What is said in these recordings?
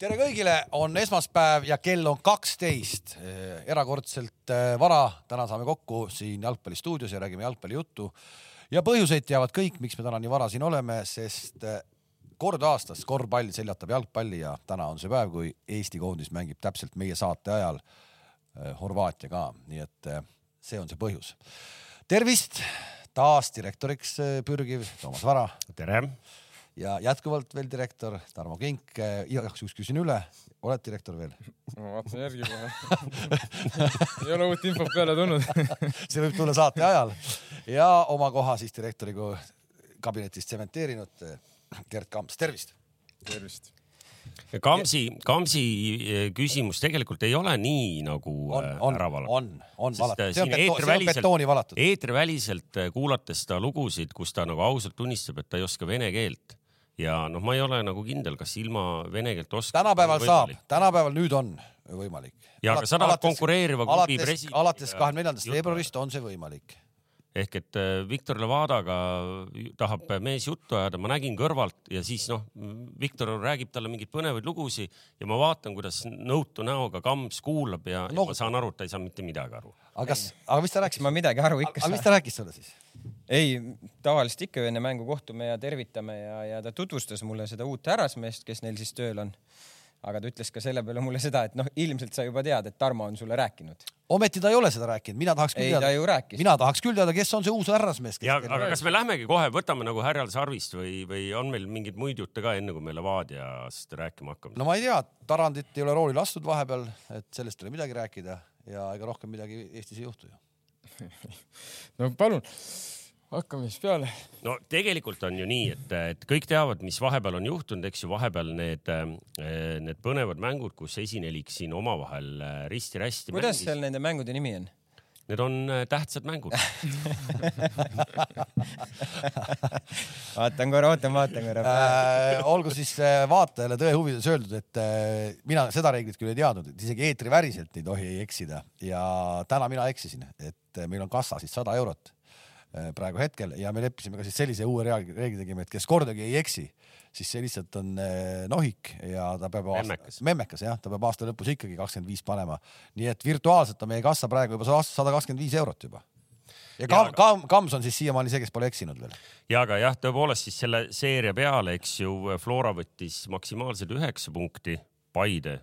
tere kõigile, on esmaspäev ja kell on kaksteist. erakordselt äh, vara, täna saame kokku siin jalgpallistuudios ja räägime jalgpallijuttu. ja põhjuseid teavad kõik, miks me täna nii vara siin oleme, sest äh, kord aastas korvpall seljatab jalgpalli ja täna on see päev, kui Eesti koondis mängib täpselt meie saate ajal äh, Horvaatiaga, nii et see on see põhjus. tervist, taas direktoriks pürgiv Toomas Vara. tere ja jätkuvalt veel direktor Tarmo Kink. igaks juhuks küsin üle, oled direktor veel? ma vaatasin järgi kohe ei ole uut infot peale tulnud see võib tulla saate ajal ja oma koha siis direktori kabinetis tsementeerinud Gerd Kamps, tervist. tervist. Kamsi, Kamsi eh, küsimus tegelikult ei ole nii nagu on, eh, on, ära valatud. on, on valatud, eh, see on, beto see on betooni valatud. eetriväliselt kuulates ta lugusid, kus ta nagu ausalt tunnistab, et ta ei oska vene keelt ja noh, ma ei ole nagu kindel, kas ilma vene keelt oskab. tänapäeval saab, tänapäeval nüüd on võimalik. ja aga sa tahad konkureeriva klubi president. alates kahekümne neljandast veebruarist on see võimalik ehk et äh, Viktor Levadaga tahab mees juttu ajada, ma nägin kõrvalt ja siis noh, Viktor räägib talle mingeid põnevaid lugusid ja ma vaatan, kuidas nõutu näoga Kams kuulab ja, no, ja ma saan aru, et ta ei saa mitte midagi aru. aga kas, aga mis ta rääkis? ma midagi aru ikka saan. aga mis ta rääkis sulle siis? ei, tavaliselt ikka enne mängu kohtume ja tervitame ja, ja ta tutvustas mulle seda uut härrasmeest, kes neil siis tööl on. Aga ta ütles ka selle peale mulle seda, et noh, ilmselt sa juba tead, et Tarmo on sulle rääkinud. ometi ta ei ole seda rääkinud, mina tahaks küll ei, teada. mina tahaks küll teada, kes on see uus härrasmees. ja, aga rääkis. kas me lähmegi kohe, võtame nagu härjal sarvist või, või on meil mingeid muid jutte ka, enne kui me Levadiast rääkima hakkame? no ma ei tea, Tarandit ei ole rooli lastud vahepeal, et sellest ei ole midagi rääkida ja ega rohkem midagi Eestis ei juhtu ju no palun hakkame siis peale. no tegelikult on ju nii, et, et kõik teavad, mis vahepeal on juhtunud, eks ju, vahepeal need, eh, need põnevad mängud, kus esineliik siin omavahel eh, risti-rästi. kuidas mängis. seal nende mängude nimi on? Need on eh, tähtsad mängud vaatan korra, ootan, vaatan korra äh,. olgu siis vaatajale tõe huvides öeldud, et äh, mina seda reeglit küll ei teadnud, et isegi eetriväriselt ei tohi eksida ja täna mina eksisin, et meil on kassas siis sada eurot Äh, praegu hetkel. Ja me leppisime ka siis sellise uue reegli tegime, et kes kordagi ei eksi, siis see lihtsalt on äh, nohik ja ta peab memmekas, memmekas jah, ta peab aasta lõpus ikkagi kakskümmend viis panema. nii et virtuaalselt on meie kassa praegu juba sada kakskümmend viis eurot juba. Ja Kam, Kam, Kams on siis siiamaani see, kes pole eksinud veel. ja aga jah, tõepoolest siis selle seeria peale, eks ju, Flora võttis maksimaalselt üheksa punkti, Paide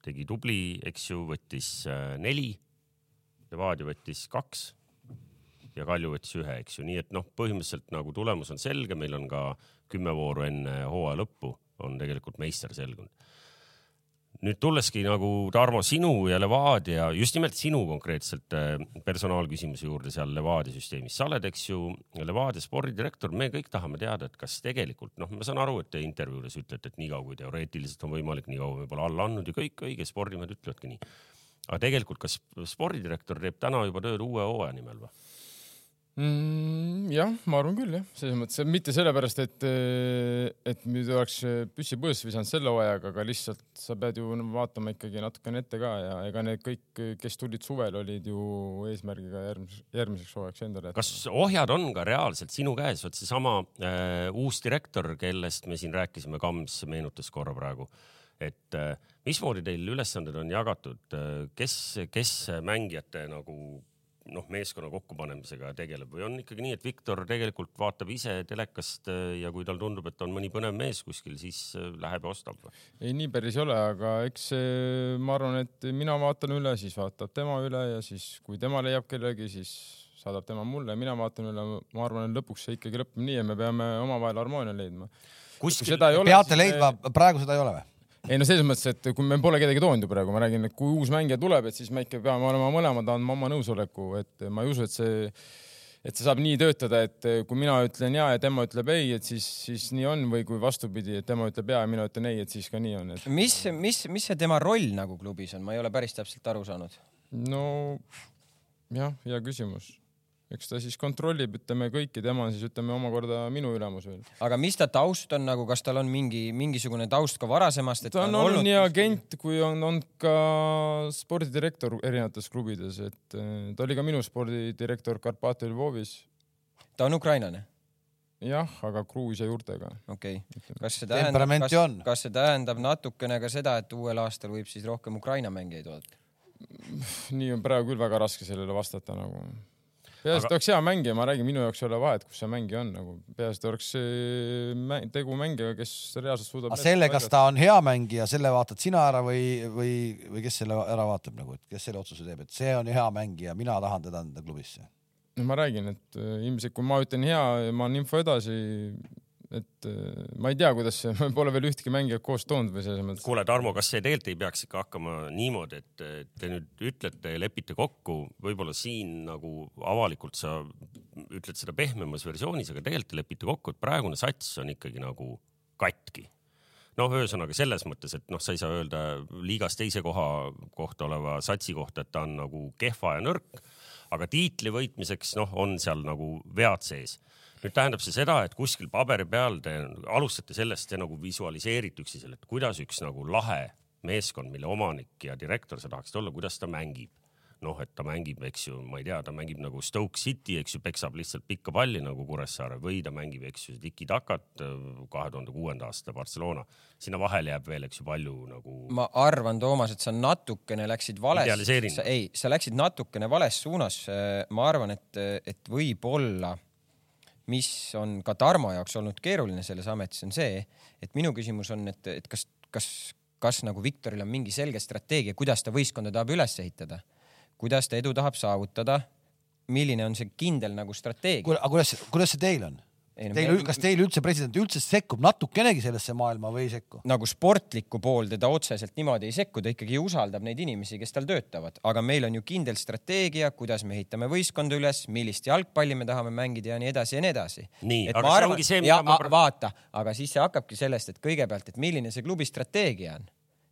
tegi tubli, eks ju, võttis äh, neli, Levadia võttis kaks ja Kalju võttis ühe, eks ju, nii et noh, põhimõtteliselt nagu tulemus on selge, meil on ka kümme vooru enne hooaja lõppu on tegelikult meister selgunud. nüüd tulleski nagu Tarmo sinu ja Levadia, just nimelt sinu konkreetselt äh, personaalküsimuse juurde seal Levadia süsteemis, sa oled, eks ju, Levadia spordidirektor, me kõik tahame teada, et kas tegelikult noh, ma saan aru, et te intervjuudes ütlete, et niikaua kui teoreetiliselt on võimalik, niikaua me pole alla andnud ja kõik õige, spordimehed ütlevadki nii. aga tegelikult, kas spordidirektor teeb täna juba tööd uue hooaja nimel või? Mm,? jah, ma arvan küll jah, selles mõttes, mitte sellepärast, et, et nüüd oleks püssi põõsasse visanud selle hooajaga, aga lihtsalt sa pead ju vaatama ikkagi natukene ette ka ja ega need kõik, kes tulid suvel, olid ju eesmärgiga järgmiseks, järgmiseks hooajaks endale. kas ohjad on ka reaalselt sinu käes, vot seesama äh, uus direktor, kellest me siin rääkisime, Kams meenutas korra praegu et äh, mismoodi teil ülesanded on jagatud, kes, kes mängijate nagu noh, meeskonna kokkupanemisega tegeleb või on ikkagi nii, et Viktor tegelikult vaatab ise telekast äh, ja kui tal tundub, et on mõni põnev mees kuskil, siis äh, läheb ja ostab? ei, nii päris ei ole, aga eks ma arvan, et mina vaatan üle, siis vaatab tema üle ja siis kui tema leiab kellegi, siis saadab tema mulle, mina vaatan üle, ma arvan, et lõpuks see ikkagi lõpeb nii ja me peame omavahel harmoonia leidma. kuskil peate leidma, praegu seda ei ole või? Ei no selles mõttes, et kui me pole kedagi toonud ju praegu, ma räägin, et kui uus mängija tuleb, et siis me ikka peame olema mõlemad andma oma nõusoleku, et ma ei usu, et see, et see saab nii töötada, et kui mina ütlen ja ja tema ütleb ei, et siis, siis nii on või kui vastupidi, et tema ütleb ja ja mina ütlen ei, et siis ka nii on et.... mis, mis, mis see tema roll nagu klubis on, ma ei ole päris täpselt aru saanud. no jah, hea küsimus eks ta siis kontrollib, ütleme kõiki, tema on siis ütleme omakorda minu ülemus veel. aga mis ta taust on nagu, kas tal on mingi mingisugune taust ka varasemast? ta on olnud nii agent kui on olnud ka spordidirektor erinevates klubides, et äh, ta oli ka minu spordidirektor Karpati Lvovis. ta on ukrainlane? jah, aga Gruusia juurtega. okei okay., kas see tähendab, on. kas, kas see tähendab natukene ka seda, et uuel aastal võib siis rohkem Ukraina mängijaid oodata? nii on praegu küll väga raske sellele vastata nagu. peaasi, et Aga- oleks hea mängija, ma räägin, minu jaoks ei ole vahet, kus see mängija on nagu, peaasi, et oleks eh, mä- tegu mängijaga, kes reaalselt suudab. selle, kas ta on hea mängija, selle vaatad sina ära või, või, või kes selle ära vaatab nagu, et kes selle otsuse teeb, et see on hea mängija, mina tahan teda enda klubisse. no ma räägin, et äh, ilmselt kui ma ütlen hea ja ma annan info edasi, et äh, ma ei tea, kuidas see, pole veel ühtegi mängijat koos toonud või selles mõttes. kuule, Tarmo, kas see tegelikult ei peaks ikka hakkama niimoodi, et te nüüd ütlete ja lepite kokku, võib-olla siin nagu avalikult sa ütled seda pehmemas versioonis, aga tegelikult te lepite kokku, et praegune sats on ikkagi nagu katki noh, ühesõnaga selles mõttes, et noh, sa ei saa öelda liigas teise koha kohta oleva satsi kohta, et ta on nagu kehva ja nõrk, aga tiitli võitmiseks noh, on seal nagu vead sees nüüd tähendab see seda, et kuskil paberi peal te alustate sellest, te nagu visualiseerite üksteisele, et kuidas üks nagu lahe meeskond, mille omanik ja direktor sa tahaksid olla, kuidas ta mängib. noh, et ta mängib, eks ju, ma ei tea, ta mängib nagu Stoke City, eks ju, peksab lihtsalt pikka palli nagu Kuressaare või ta mängib, eks ju, tiki-takat kahe tuhande kuuenda aasta Barcelona. sinna vahele jääb veel, eks ju, palju nagu ma arvan, Toomas, et sa natukene läksid vales ei, sa läksid natukene vales suunas. ma arvan, et, et võib-olla, mis on ka Tarmo jaoks olnud keeruline selles ametis, on see, et minu küsimus on, et, et kas, kas, kas nagu Viktoril on mingi selge strateegia, kuidas ta võistkonda tahab üles ehitada, kuidas ta edu tahab saavutada, milline on see kindel nagu strateegia? kuule, aga kuidas, kuidas see teil on? No Teil kas teil üldse president üldse sekkub natukenegi sellesse maailma või ei sekku? nagu sportlikku poolde ta otseselt niimoodi ei sekku, ta ikkagi usaldab neid inimesi, kes tal töötavad, aga meil on ju kindel strateegia, kuidas me ehitame võistkonda üles, millist jalgpalli me tahame mängida ja nii edasi ja nii edasi. Nii, aga see ongi see, mida ja, ma vaata, aga siis see hakkabki sellest, et kõigepealt, et milline see klubi strateegia on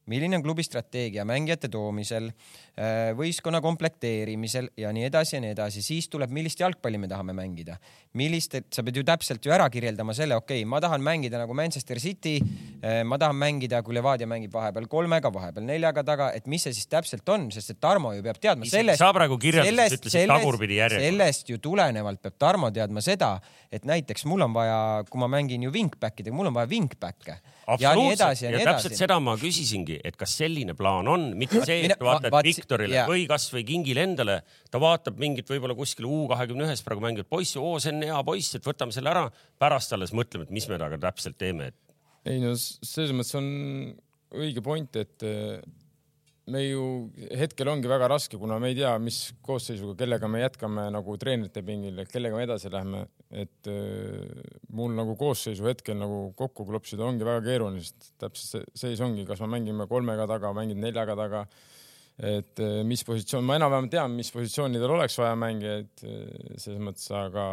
milline on klubi strateegia mängijate toomisel, võistkonna komplekteerimisel ja nii edasi ja nii edasi, siis tuleb, millist jalgpalli me tahame mängida, millist, et sa pead ju täpselt ju ära kirjeldama selle, okei okay,, ma tahan mängida nagu Manchester City, ma tahan mängida, kui Levadia mängib vahepeal kolmega, vahepeal neljaga taga, et mis see siis täpselt on, sest et Tarmo ju peab teadma sellest. sa praegu kirjeldasid, ütlesid tagurpidi järjekorras. sellest ju tulenevalt peab Tarmo teadma seda, et näiteks mul on vaja, kui ma mängin ju wingback'idega, mul on vaja wingback'e ja nii edasi ja ja nii täpselt edasi. seda ma küsisingi, et kas selline plaan on, mitte see, et vaatad va- vaat- Viktorile jaa. või kasvõi Kingile endale, ta vaatab mingit võib-olla kuskil U kahekümne ühes praegu mängivat poissi, oo, see on hea poiss, et võtame selle ära, pärast alles mõtleme, et mis me temaga täpselt teeme, et ei no selles mõttes on õige point, et me ju hetkel ongi väga raske, kuna me ei tea, mis koosseisuga, kellega me jätkame nagu treenerite pingil, kellega me edasi lähme, et eh, mul nagu koosseisu hetkel nagu kokku klopsida ongi väga keeruline, sest täpselt see seis ongi, kas me mängime kolmega taga, mängin neljaga taga. Et eh, mis positsioon, ma enam-vähem tean, mis positsioonidel oleks vaja mängijaid eh, selles mõttes, aga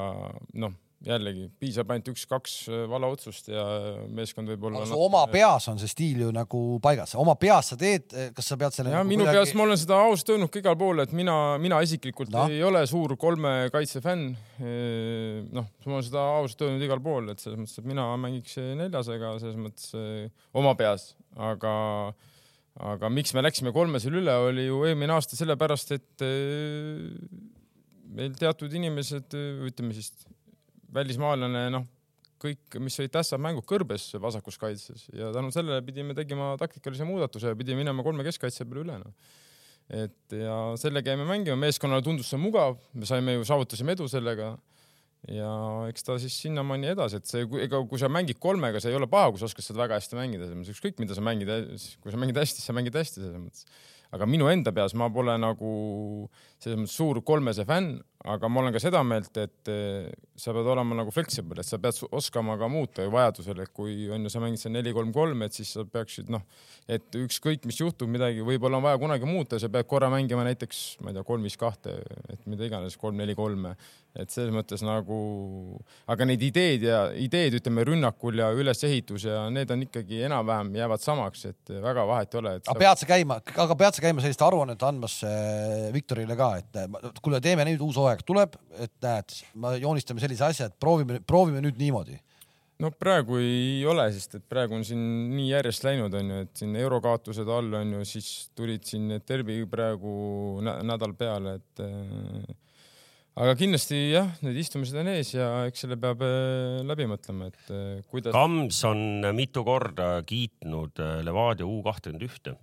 noh, jällegi piisab ainult üks-kaks eh, vala otsust ja meeskond võib olla. aga su oma peas on see stiil ju nagu paigas, oma peas sa teed, kas sa pead selle ja nagu minu kuidagi- peas ma olen seda ausalt öelnud ka igal pool, et mina, mina isiklikult no. ei ole suur kolme kaitse fänn. noh, ma olen seda ausalt öelnud igal pool, et selles mõttes, et mina mängiks neljasega selles mõttes oma peas, aga, aga miks me läksime kolmesele üle, oli ju eelmine aasta sellepärast, et meil teatud inimesed, ütleme siis välismaalane, noh, kõik, mis olid tähtsad mängud kõrbes vasakus kaitses ja tänu sellele pidime tegema taktikalise muudatuse ja pidime minema kolme keskkaitse peale üle noh. et ja sellega jäime mängima, meeskonnale tundus see mugav, me saime ju, saavutasime edu sellega ja eks ta siis sinnamaani edasi, et see, ega kui sa mängid kolmega, see ei ole paha, kui sa oskad seda väga hästi mängida, selles mõttes ükskõik, mida sa mängid, kui sa mängid hästi, sa mängid hästi selles mõttes. aga minu enda peas ma pole nagu selles mõttes suur kolmese fänn, aga ma olen ka seda meelt, et eh, sa pead olema nagu flexible, et sa pead oskama ka muuta ju vajadusel, et kui on ju, sa mängid seal neli-kolm-kolm, et siis sa peaksid noh, et ükskõik, mis juhtub, midagi võib-olla on vaja kunagi muuta, sa pead korra mängima näiteks, ma ei tea, kolm-viis-kahte, et mida iganes, kolm-neli-kolme, et selles mõttes nagu, aga need ideed ja ideed, ütleme rünnakul ja ülesehitus ja need on ikkagi enam-vähem jäävad samaks, et väga vahet ei ole, aga pead sa käima, aga pead sa käima sellist aruannet andmas äh, Viktorile ka, et ma- kuule, teeme nüüd uus hooaeg tuleb, et näed, me joonistame sellise asja, et proovime, proovime nüüd niimoodi. no praegu ei ole, sest et praegu on siin nii järjest läinud, onju, et siin eurokaotused all on ju, siis tulid siin need derbi praegu nä nädal peale, et äh, aga kindlasti jah, need istumised on ees ja eks selle peab äh, läbi mõtlema, et äh, kuidas. Kams on mitu korda kiitnud äh, Levadia U kahtekümmend ühte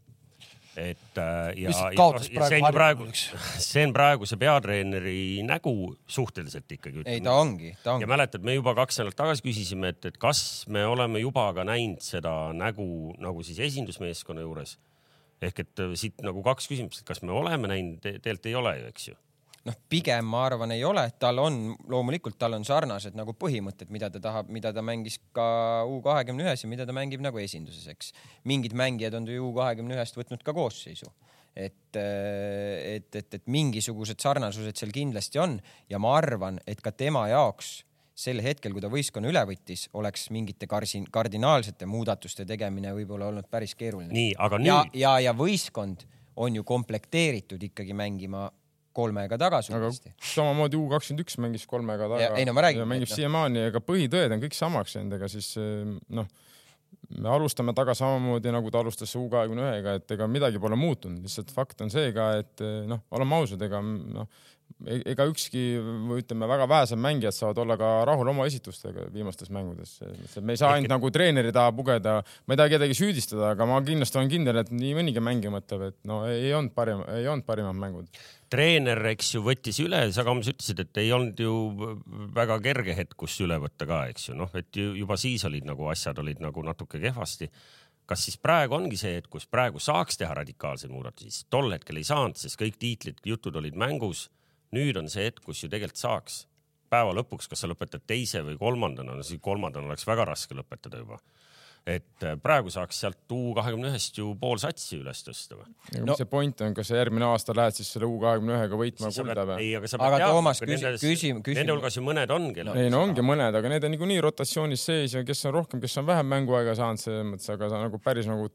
et äh, ja, ja, ja see on praegu see on praeguse peatreeneri nägu suhteliselt ikkagi. ei, ta ongi, ta ongi. ja mäletad, me juba kaks nädalat tagasi küsisime, et, et kas me oleme juba ka näinud seda nägu nagu siis esindusmeeskonna juures. ehk et äh, siit nagu kaks küsimust, et kas me oleme näinud Te, tegelikult ei ole ju, eks ju noh, pigem ma arvan, ei ole, tal on loomulikult, tal on sarnased nagu põhimõtted, mida ta tahab, mida ta mängis ka U kahekümne ühes ja mida ta mängib nagu esinduses, eks. mingid mängijad on ju U kahekümne ühest võtnud ka koosseisu. et, et, et, et mingisugused sarnasused seal kindlasti on ja ma arvan, et ka tema jaoks sel hetkel, kui ta võistkonna üle võttis, oleks mingite karsi, kardinaalsete muudatuste tegemine võib-olla olnud päris keeruline. nii, aga ja nüüd..., ja, ja võistkond on ju komplekteeritud ikkagi mängima kolmega tagasi aga uuesti. samamoodi U kakskümmend üks mängis kolmega taga. Ja- ei no ma räägin, mängib noh. siiamaani, ega põhitõed on kõik samaks jäänud, ega siis eh, noh, me alustame taga samamoodi nagu ta alustas U kahekümne ühega, et ega midagi pole muutunud, lihtsalt fakt on see ka, et eh, noh, oleme ausad, ega noh, ega ükski ütleme, väga vähesed mängijad saavad olla ka rahul oma esitustega viimastes mängudes. me ei saa ainult nagu treeneri taha pugeda, ma ei taha kedagi süüdistada, aga ma kindlasti olen kindel, et nii mõnigi mängija mõtleb, et no ei olnud parim, ei olnud parimad mängud treener, eks ju, võttis üle, sa Kams ütlesid, et ei olnud ju väga kerge hetk, kus üle võtta ka, eks ju, noh, et ju juba siis olid nagu asjad olid nagu natuke kehvasti. kas siis praegu ongi see hetk, kus praegu saaks teha radikaalseid muudatusi, tol hetkel ei saanud, sest kõik tiitlid, jutud olid mängus. Nüüd on see hetk, kus ju tegelikult saaks. päeva lõpuks, kas sa lõpetad teise või kolmandana, no siis kolmandana oleks väga raske lõpetada juba et äh, praegu saaks sealt U kahekümne ühest ju pool satsi üles tõsta või? no, mis see point on, kas sa järgmine aasta lähed siis selle U kahekümne ühega võitma kulda või? ei, aga sa pead teadma, Toomas, et küsi- nendes- küsi- küsi- Nende hulgas ju mõned on, kellel ei no ongi mõned, aga need on niikuinii rotatsioonis sees ja kes on rohkem, kes on vähem mänguaega saanud selles mõttes, aga sa nagu päris nagu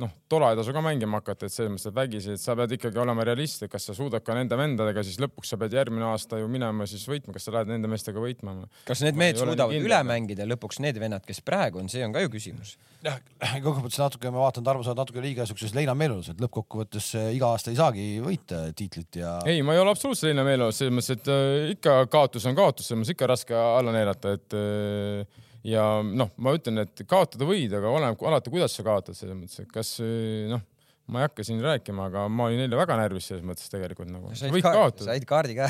noh, tola ei tasu ka mängima hakata, et selles mõttes, et vägisi, et sa pead ikkagi olema realist, et kas sa suudad ka nende vendadega, siis lõpuks sa pead järgmine aasta ju minema siis võitma, kas sa lähed nende meestega võitma või? kas need mehed suudavad üle mängida lõpuks need vennad, kes praegu on, see on ka ju küsimus. jah, kokkuvõttes natuke ma vaatan, Tarmo, sa oled natuke liiga siukses leinameelelus, et lõppkokkuvõttes äh, iga aasta ei saagi võita tiitlit ja. ei, ma ei ole absoluutselt selline meeleolus, selles mõttes, et äh, ikka kaotus on kaotus, selles mõttes ikka raske alla neelata, et äh, ja noh, ma ütlen, et kaotada võid, aga oleneb alati, kuidas sa kaotad, selles mõttes, et kas noh, ma ei hakka siin rääkima, aga ma olin eile väga närvis selles mõttes tegelikult nagu. võid kaotada. said kaardi ka.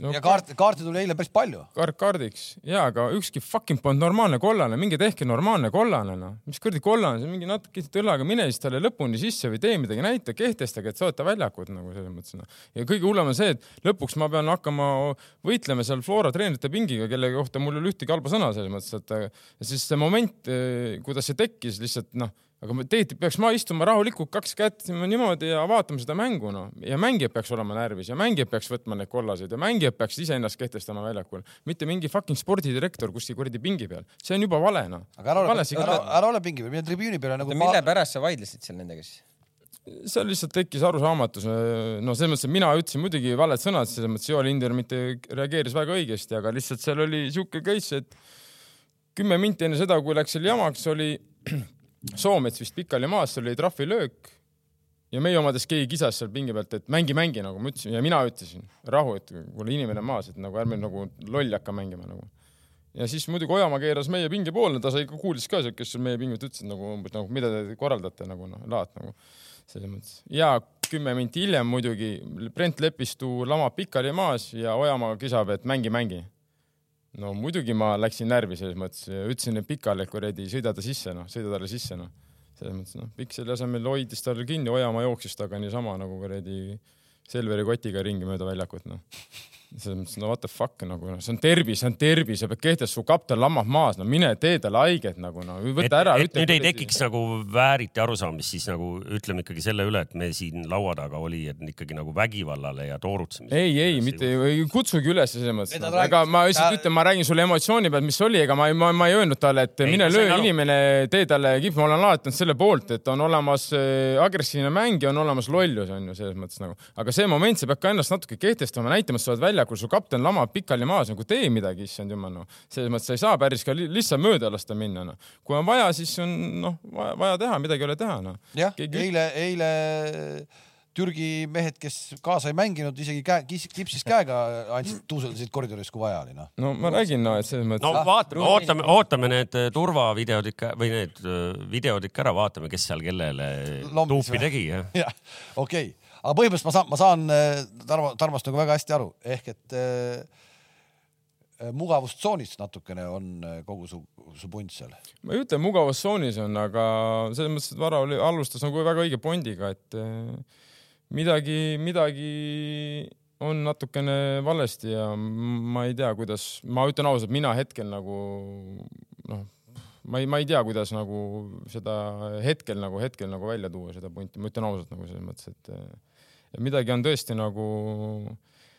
no, ja kaarte, kaarte tuli eile päris palju. kaart kaardiks ja, aga ükski fucking polnud normaalne kollane, minge tehke normaalne kollane noh, mis kuradi kollane, mingi natuke õlaga mine siis talle lõpuni sisse või tee midagi, näita, kehtestage, et sa olete väljakud nagu selles mõttes noh. ja kõige hullem on see, et lõpuks ma pean hakkama võitlema seal Flora treenerite pingiga, kelle kohta mul ei ole ühtegi halba sõna selles mõttes, et ja siis see moment, kuidas see tekkis lihtsalt noh aga ma tegelikult peaks ma istuma rahulikult kaks kätt niimoodi ja vaatama seda mängu noh ja mängijad peaks olema närvis ja mängijad peaks võtma neid kollaseid ja mängijad peaks iseennast kehtestama väljakul, mitte mingi fucking spordidirektor kuskil kuradi pingi peal, see on juba vale noh. aga ära ole ära, ära ole pingi peal, mine tribüüni peale nagu. mille pärast sa vaidlesid seal nendega siis? seal lihtsalt tekkis arusaamatus, no selles mõttes, et mina ütlesin muidugi valed sõnad, selles mõttes Joel Inder mitte reageeris väga õigesti, aga lihtsalt seal oli sihuke case, et kümme minti enne seda, kui läks seal jamaks, oli Soomets vist pikali maas, seal oli trahvilöök ja meie omades keegi kisas seal pingi pealt, et mängi, mängi nagu ma ütlesin ja mina ütlesin rahu, et kuule inimene maas, et nagu ärme nagu lolli hakka mängima nagu. ja siis muidugi Ojamaa keeras meie pingi poole, ta sai, kuulis ka, kes seal meie pingi pealt ütlesid nagu umbes nagu mida te korraldate nagu noh, laat nagu selles mõttes. ja kümme minti hiljem muidugi Brent Lepistu lamab pikali maas ja Ojamaa kisab, et mängi, mängi. No muidugi ma läksin närvi selles mõttes, ütlesin pikali, et kuradi sõida ta sisse noh, sõida talle sisse noh. selles mõttes noh, Pikk selle asemel hoidis talle kinni, Ojamaa jooksis temaga niisama nagu kuradi Selveri kotiga ringi mööda väljakut noh. Selles mõttes no what the fuck nagu noh, see on tervis, see on tervis, sa pead kehtestama, su kapten lammab maas, no mine tee talle haiget nagu no võta ära. et nüüd ei tekiks nagu vääriti arusaamist, siis nagu ütleme ikkagi selle üle, et me siin laua taga oli, et ikkagi nagu vägivallale ja toorutsemisele. ei, ei mitte, ei kutsugi üles selles mõttes no.. aga räägitud- ma lihtsalt ta- ütlen, ma räägin sulle emotsiooni pealt, mis oli, ega ma ei, ma, ma ei öelnud talle, et Ei, mine löö inimene, tee talle kipp, ma olen alati olnud selle poolt, et on olemas äh, agressiivne mäng ja on olemas lollus on ju selles mõttes nagu, aga see moment, sa pead ka ennast natuke kehtestama, näitama, et sa oled väljakul, su kapten lamab pikali maas nagu tee midagi, issand jumal noh. selles mõttes sa ei saa päris ka li lihtsalt mööda lasta minna noh. kui on vaja, siis on noh, vaja teha, midagi ei ole teha noh. jah, Keegi- eile, eile Türgi mehed, kes kaasa ei mänginud, isegi käe, kipsis käega andsid, tuuseldasid koridoris, kui vaja oli, noh. no ma räägin, no et selles mõttes no vaatame, ootame, ootame need äh, turvavideod ikka või need äh, videod ikka ära, vaatame, kes seal kellele Lombis tuupi või? tegi, jah. jah, okei okay., aga põhimõtteliselt ma saan, ma saan äh, Tarmo, Tarmost nagu väga hästi aru, ehk et äh, äh, mugavustsoonis natukene on äh, kogu su, su punt seal. ma ei ütle mugavustsoonis on, aga selles mõttes, et Vara oli, alustas nagu väga õige pondiga, et eh, midagi, midagi on natukene valesti ja ma ei tea, kuidas, ma ütlen ausalt, mina hetkel nagu noh, ma ei, ma ei tea, kuidas nagu seda hetkel nagu hetkel nagu välja tuua seda punti, ma ütlen ausalt nagu selles mõttes, et et midagi on tõesti nagu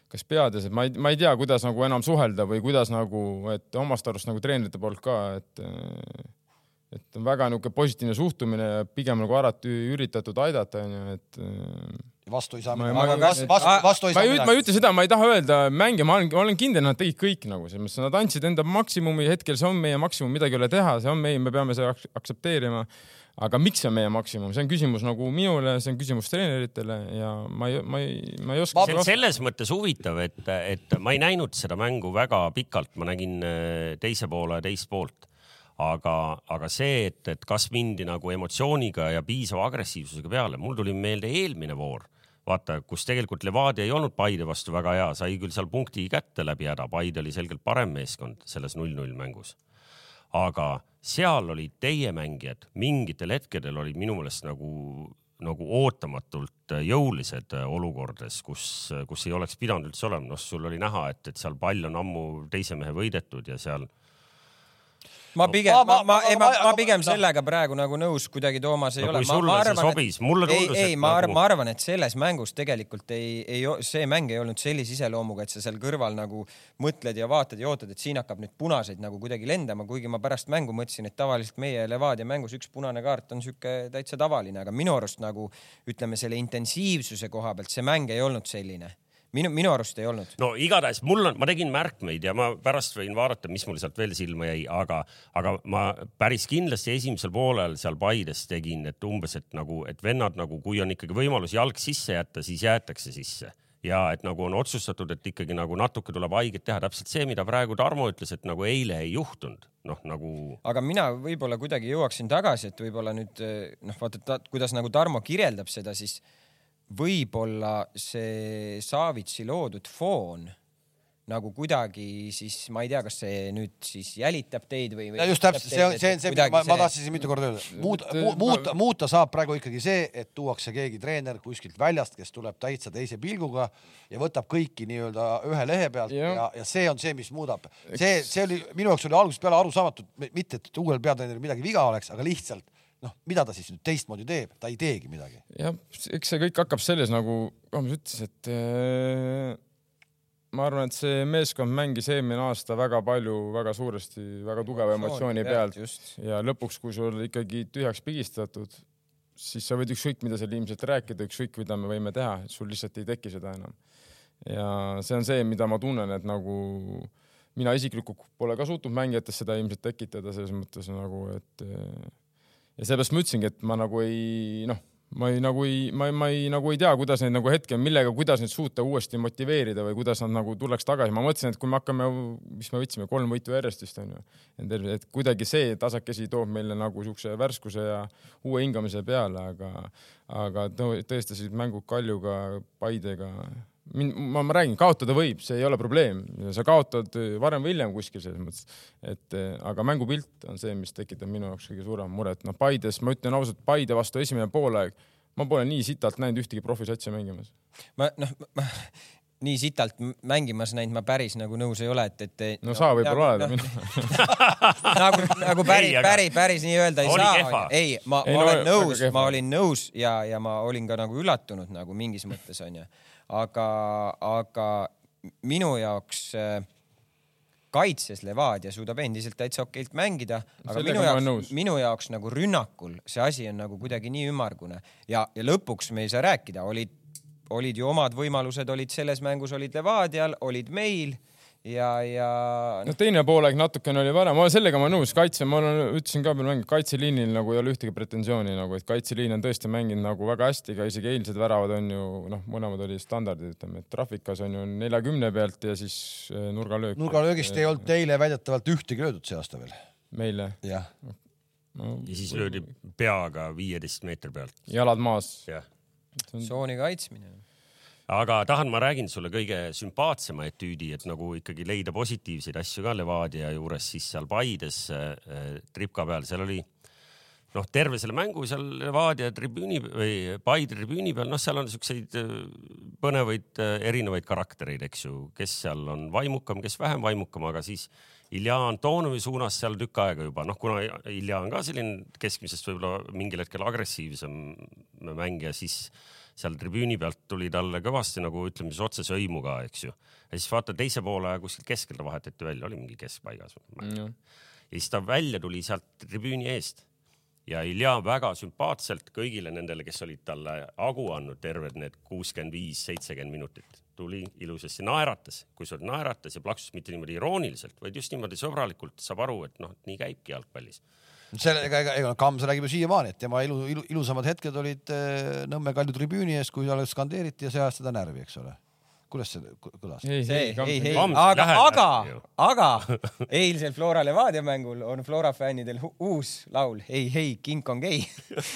kas peades, et ma ei, ma ei tea, kuidas nagu enam suhelda või kuidas nagu, et omast arust nagu treenerite poolt ka, et et on väga niisugune positiivne suhtumine ja pigem nagu alati üritatud aidata, onju, et vastu ei saa Ma- midagi vastu, kas- vastu, vastu ei saa ei, ma ei midagi. ütle seda, ma ei taha öelda mänge, ma olen, ma olen kindel, nad tegid kõik nagu selles mõttes, nad andsid enda maksimumi, hetkel see on meie maksimum, midagi ei ole teha, see on meie, me peame seda ak- aktsepteerima. Aga miks see on meie maksimum, see on küsimus nagu minule, see on küsimus treeneritele ja ma ei, ma ei, ma ei oska selles mõttes huvitav, et, et ma ei näinud seda mängu väga pikalt, ma nägin äh, teise poole teist poolt. aga, aga see, et, et kas mindi nagu emotsiooniga ja piisava agressiivsusega peale, mul tuli meelde eelmine voor, vaata, kus tegelikult Levadia ei olnud Paide vastu väga hea, sai küll seal punkti kätte läbi häda, Paide oli selgelt parem meeskond selles null-null mängus. Aga seal olid teie mängijad mingitel hetkedel olid minu meelest nagu, nagu ootamatult jõulised olukordades, kus, kus ei oleks pidanud üldse olema, noh, sul oli näha, et, et seal pall on ammu teise mehe võidetud ja seal ma pigem, Ma- ma, ma- ma, ma- ma, ma, ma- ma pigem sellega praegu nagu nõus kuidagi Toomas ei No ole. kui sulle see sobis, mulle tundus, ei, ei, ma arvan nagu-, ma arvan, et selles mängus tegelikult ei, ei, see mäng ei olnud sellise iseloomuga, et sa seal kõrval nagu mõtled ja vaatad ja ootad, et siin hakkab nüüd punaseid nagu kuidagi lendama, kuigi ma pärast mängu mõtlesin, et tavaliselt meie Levadia mängus üks punane kaart on sihuke täitsa tavaline, aga minu arust nagu ütleme selle intensiivsuse koha pealt see mäng ei olnud selline. minu, minu arust ei olnud. no igatahes mul on, ma tegin märkmeid ja ma pärast võin vaadata, mis mul sealt veel silma jäi, aga, aga ma päris kindlasti esimesel poolel seal Paides tegin, et umbes, et nagu, et vennad nagu, kui on ikkagi võimalus jalg sisse jätta, siis jäetakse sisse ja et nagu on otsustatud, et ikkagi nagu natuke tuleb haiget teha, täpselt see, mida praegu Tarmo ütles, et nagu eile ei juhtunud, noh nagu aga mina võib-olla kuidagi jõuaksin tagasi, et võib-olla nüüd noh, vaata, kuidas nagu Tarmo kirjeldab seda, siis võib-olla see Savitsi loodud foon nagu kuidagi siis ma ei tea, kas see nüüd siis jälitab teid või, või. ja just täpselt, see on, see on see, mida ma, ma tahtsin siin mitu korda öelda. muuta muuta, muuta saab praegu ikkagi see, et tuuakse keegi treener kuskilt väljast, kes tuleb täitsa teise pilguga ja võtab kõiki nii-öelda ühe lehe pealt ja, ja, ja see on see, mis muudab. see, see oli minu jaoks oli algusest peale arusaamatu, mitte et uuel peatreeneril midagi viga oleks, aga lihtsalt noh, mida ta siis nüüd teistmoodi teeb, ta ei teegi midagi. jah, eks see kõik hakkab selles nagu Kaamas ütles, et äh, ma arvan, et see meeskond mängis eelmine aasta väga palju, väga suuresti, väga tugeva emotsiooni pealt just. ja lõpuks, kui sul ikkagi tühjaks pigistatud, siis sa võid ükskõik mida seal ilmselt rääkida, ükskõik mida me võime teha, sul lihtsalt ei teki seda enam. ja see on see, mida ma tunnen, et nagu mina isiklikult pole ka suutnud mängijates seda ilmselt tekitada selles mõttes nagu, et eh, ja seepärast ma ütlesingi, et ma nagu ei noh, ma ei nagu ei, ma, ma ei nagu ei tea, kuidas neid nagu hetkel, millega, kuidas neid suuta uuesti motiveerida või kuidas nad nagu tuleks tagasi, ma mõtlesin, et kui me hakkame, mis me võtsime, kolm võitu järjest vist onju, et kuidagi see tasakesi toob meile nagu siukse värskuse ja uue hingamise peale, aga, aga tõ- tõestasid mängud Kaljuga, Paidega ma, ma räägin, kaotada võib, see ei ole probleem, sa kaotad varem või hiljem kuskil selles mõttes, et eh, aga mängupilt on see, mis tekitab minu jaoks kõige suuremat muret. noh, Paides ma ütlen ausalt, Paide vastu esimene poolaeg, ma pole nii sitalt näinud ühtegi profisatsi mängimas. ma noh, nii sitalt mängimas näinud ma päris nagu nõus ei ole, et, et. no sa võib-olla oled no,. No, nagu, nagu päris päris, päris nii öelda ei Oli saa ei, ma, Ei, ma no olen nõus, ma olin nõus ja, ja ma olin ka nagu üllatunud nagu mingis mõttes onju, aga, aga minu jaoks äh, kaitses Levadia suudab endiselt täitsa okeilt mängida, aga Sellega minu jaoks minu jaoks nagu rünnakul see asi on nagu kuidagi nii ümmargune. Ja, ja lõpuks me ei saa rääkida, olid, olid ju omad võimalused olid selles mängus olid Levadial, olid meil ja, ja no teine poolaeg natukene oli varem, ma sellega ma nõus, kaitse, ma olen, ütlesin ka veel mängu, kaitseliinil nagu ei ole ühtegi pretensiooni nagu, et kaitseliin on tõesti mänginud nagu väga hästi, ka isegi eilsed väravad on ju noh, mõlemad olid standardid, ütleme, et trahvikas on ju neljakümne pealt ja siis eh, nurgalöök. nurgalöögist ei olnud teile väidetavalt ühtegi löödud see aasta veel. meile jah, no,. ja siis löödi peaga viieteist meetri pealt, jalad maas. jah tsooni kaitsmine. Aga tahan, ma räägin sulle kõige sümpaatsema etüüdi, et nagu ikkagi leida positiivseid asju ka Levadia juures, siis seal Paides äh, tripka peal, seal oli noh, terve selle mängu seal Levadia tribüüni või Paide tribüüni peal, noh, seal on siukseid äh, põnevaid äh, erinevaid karaktereid, eks ju, kes seal on vaimukam, kes vähem vaimukam, aga siis Ilja Antonovi suunas seal tükk aega juba, noh, kuna Ilja on ka selline keskmisest võib-olla mingil hetkel agressiivsem mängija, siis seal tribüüni pealt tuli talle kõvasti nagu ütleme siis otsese hõimu ka, eks ju. ja siis vaata teise poole kuskilt keskelt ta vahetati välja, oli mingi keskpaigas. ja siis ta välja tuli sealt tribüüni eest ja Ilja väga sümpaatselt kõigile nendele, kes olid talle hagu andnud terved need kuuskümmend viis, seitsekümmend minutit, tuli ilusasti naeratas, kusjuures naeratas ja plaksus mitte niimoodi irooniliselt, vaid just niimoodi sõbralikult, saab aru, et noh, nii käibki jalgpallis. selle, ega, ega, ega Kams räägib ju siiamaani, et tema ilu, ilu, ilusamad hetked olid äh, Nõmme Kalju tribüüni ees, kui talle skandeeriti ja see ajas teda närvi, eks ole. Kuidas see kõ- kõlas? ei, see, ei, ei, ei, aga, aga aga eilsel Flora Levadia mängul on Flora fännidel uus laul Hei, hei, King Kong ei.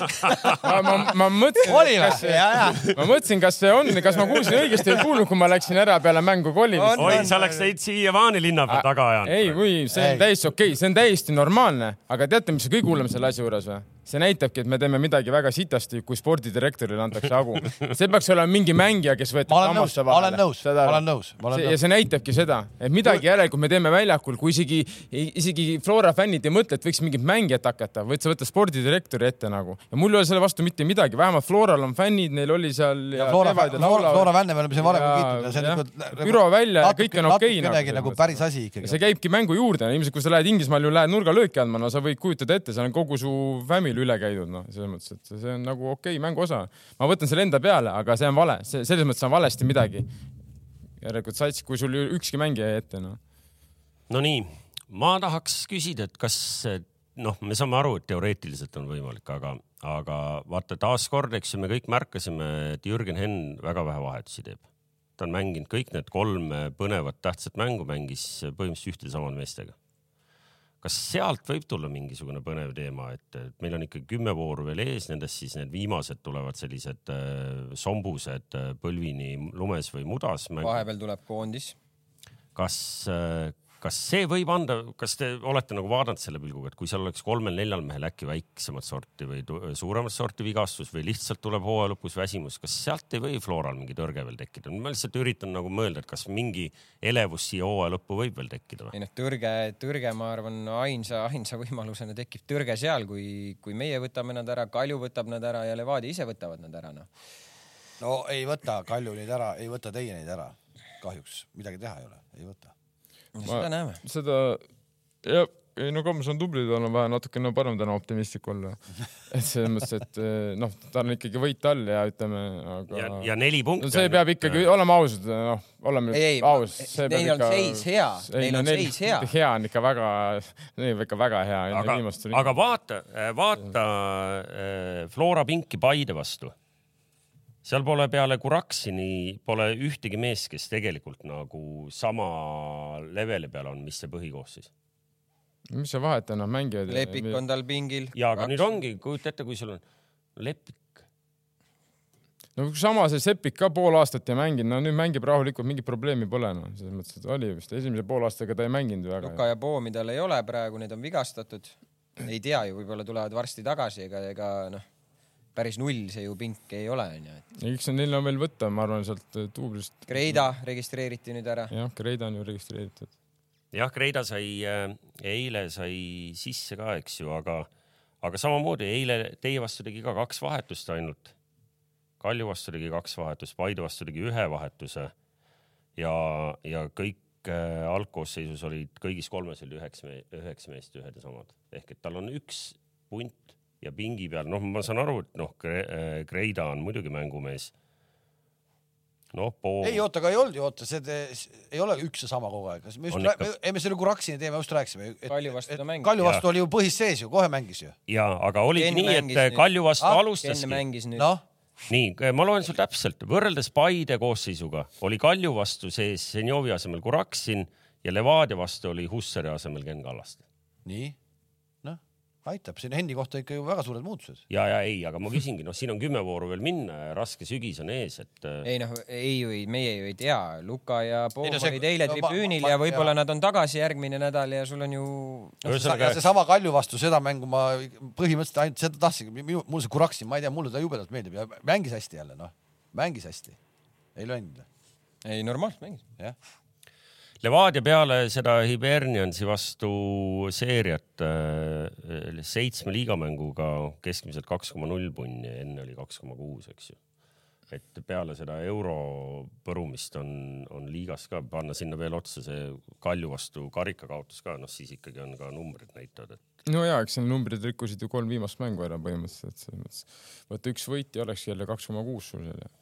ma, ma, ma mõtlesin, kas see ma mõtlesin, kas see on, kas ma kuulsin õigesti või ei kuulnud, kui ma läksin ära peale mängu kolimist. On. oi, sa oleks neid siiamaani linna peal taga ajanud. ei, või see Ei. on täiesti okei okay., see on täiesti normaalne, aga teate, mis on kõige hullem selle asja juures või? See näitabki, et me teeme midagi väga sitasti, kui spordidirektorile antakse hagu. see peaks olema mingi mängija, kes võetakse olen nõus, ma olen nõus, ma olen nõus, ma olen see, ja nõus. see näitabki seda, et midagi järelikult me teeme väljakul, kui isegi, isegi Flora fännid ei mõtle, et võiks mingit mängijat hakata, võid sa võtta spordidirektori ette nagu ja mul ei ole selle vastu mitte midagi, vähemalt Floral on fännid, neil oli seal. ja Flora, Flora, Flora Vänne me oleme siin varem kiitnud ja see on jah. nagu Büro välja ja kõik on okei nagu selles nagu mõttes. päris asi ikkagi. see käibki mängu juurde, ilmselt kui sa lähed Inglismaal ju lähed nurgalööki andma, no sa võid kujutada ette, seal on kogu su family üle käidud, noh, selles mõttes, et see on nagu okei okay, mängu osa. ma võtan selle enda peale, aga see on vale, see selles mõttes on valesti midagi. järelikult sats, kui sul ükski mängija jäi ette, noh. Nonii, ma tahaks küsida, et kas noh, me saame aru, et teoreetiliselt on võimalik, aga, aga vaata taaskord, eks ju, me kõik märkasime, et Jürgen Henn väga vähe vahetusi teeb. ta on mänginud kõik need kolm põnevat tähtsat mängu, mängis põhimõtteliselt ühtede samade meestega. Kas sealt võib tulla mingisugune põnev teema, et et meil on ikkagi kümme vooru veel ees, nendest siis need viimased tulevad sellised äh, sombused äh, põlvini lumes või mudas. vahepeal tuleb koondis. kas, kas see võib anda, kas te olete nagu vaadanud selle pilguga, et kui seal oleks kolmel-neljal mehel äkki väiksemat sorti või suuremat sorti vigastus või lihtsalt tuleb hooaja lõpus väsimus, kas sealt ei või Floral mingi tõrge veel tekkida? ma lihtsalt üritan nagu mõelda, et kas mingi elevus siia hooaja lõppu võib veel tekkida või? ei noh, tõrge, tõrge, ma arvan, ainsa, ainsa võimalusena tekib tõrge seal, kui, kui meie võtame nad ära, Kalju võtab nad ära ja Levadia ise võtavad nad ära, noh. no ei võta Kalju neid ära, ei võta teie neid ära. kahjuks midagi teha ei ole, ei võta. Seda näeme. seda, jah, ei no Kams on tubli, tal on vaja natukene parem täna optimistlik olla. et selles mõttes, et eh, noh, tal on ikkagi võit all ja ütleme, aga ja, ja neli punkti. no see peab ikkagi, oleme ausad, noh, oleme Ei, aus. neil on seis hea, neil on seis hea. hea on ikka väga, neil on ikka väga hea. aga, aga vaata, vaata äh, Flora pinki Paide vastu. Seal pole peale Kuraksini pole ühtegi meest, kes tegelikult nagu sama leveli peal on, mis see põhikoosseis. mis see vahet on, noh mängivad. Lepik on tal pingil. ja aga nüüd ongi, kujuta ette, kui sul on Lepik, no sama see Seppik ka pool aastat ei mänginud, no nüüd mängib rahulikult, mingit probleemi pole noh, selles mõttes, et oli vist esimese poolaastaga ta ei mänginud väga. Luka ja Poomi tal ei ole praegu, need on vigastatud. ei tea ju, võib-olla tulevad varsti tagasi, ega, ega noh, päris null see ju pink ei ole, onju. eks neil on veel võtta, ma arvan, sealt eh, duublist. Kreida registreeriti nüüd ära. jah, Kreida on ju registreeritud. jah, Kreida sai äh,, eile sai sisse ka, eks ju, aga, aga samamoodi eile teie vastu tegi ka kaks vahetust ainult. Kalju vastu tegi kaks vahetust, Paidu vastu tegi ühe vahetuse ja, ja kõik äh, algkoosseisus olid kõigis kolmes oli üheksa me,, üheksa meest ühed ja samad ehk et tal on üks punt ja pingi peal, noh, ma saan aru, et noh, Kreida on muidugi mängumees noh, pool ei, oota, aga ei olnud ju, oota, see te, ei ole üks ja sama kogu aeg. me just ikka. me- ei, me selle Kuraksini teema just rääkisime. Kalju vastu ta mängis. Kalju vastu oli ju põhis sees ju, kohe mängis ju. ja, aga oligi Ken nii, et nüüd. Kalju vastu Ah, alustaski. mängis nüüd. noh, nii, ma loen sul täpselt, võrreldes Paide koosseisuga oli Kalju vastu sees Zenjovi asemel Kuraksin ja Levadia vastu oli Hussari asemel Ken Kallaste. nii, aitab, siin Henni kohta ikka ju väga suured muutused. ja, ja ei, aga ma küsingi, noh, siin on kümme vooru veel minna ja raske sügis on ees, et äh, ei noh, ei ju ei, meie ju ei tea, Luka ja Poom no see- olid eile no tribüünil ja võib-olla nad on tagasi järgmine nädal ja sul on ju noh, ühesõnaga ja seesama Kalju vastu seda mängu ma põhimõtteliselt ainult seda tahtsingi, mul see Kuraksin, ma ei tea, mulle ta jubedalt meeldib ja mängis hästi jälle, noh, mängis hästi. ei löönud, ei normaalselt mängis. jah. Levadia peale seda Hiberniansi vastu seeriat äh, seitsme liigamänguga keskmiselt kaks koma null punni, enne oli kaks koma kuus, eks ju. et peale seda euro põrumist on, on liigas ka panna sinna veel otsa see Kalju vastu karikakaotus ka, noh siis ikkagi on ka numbrid näitavad, et no ja, eks need numbrid rikkusid ju kolm viimast mängu ära põhimõtteliselt, selles mõttes. vaata üks võit ja olekski jälle kaks koma kuus sul seal.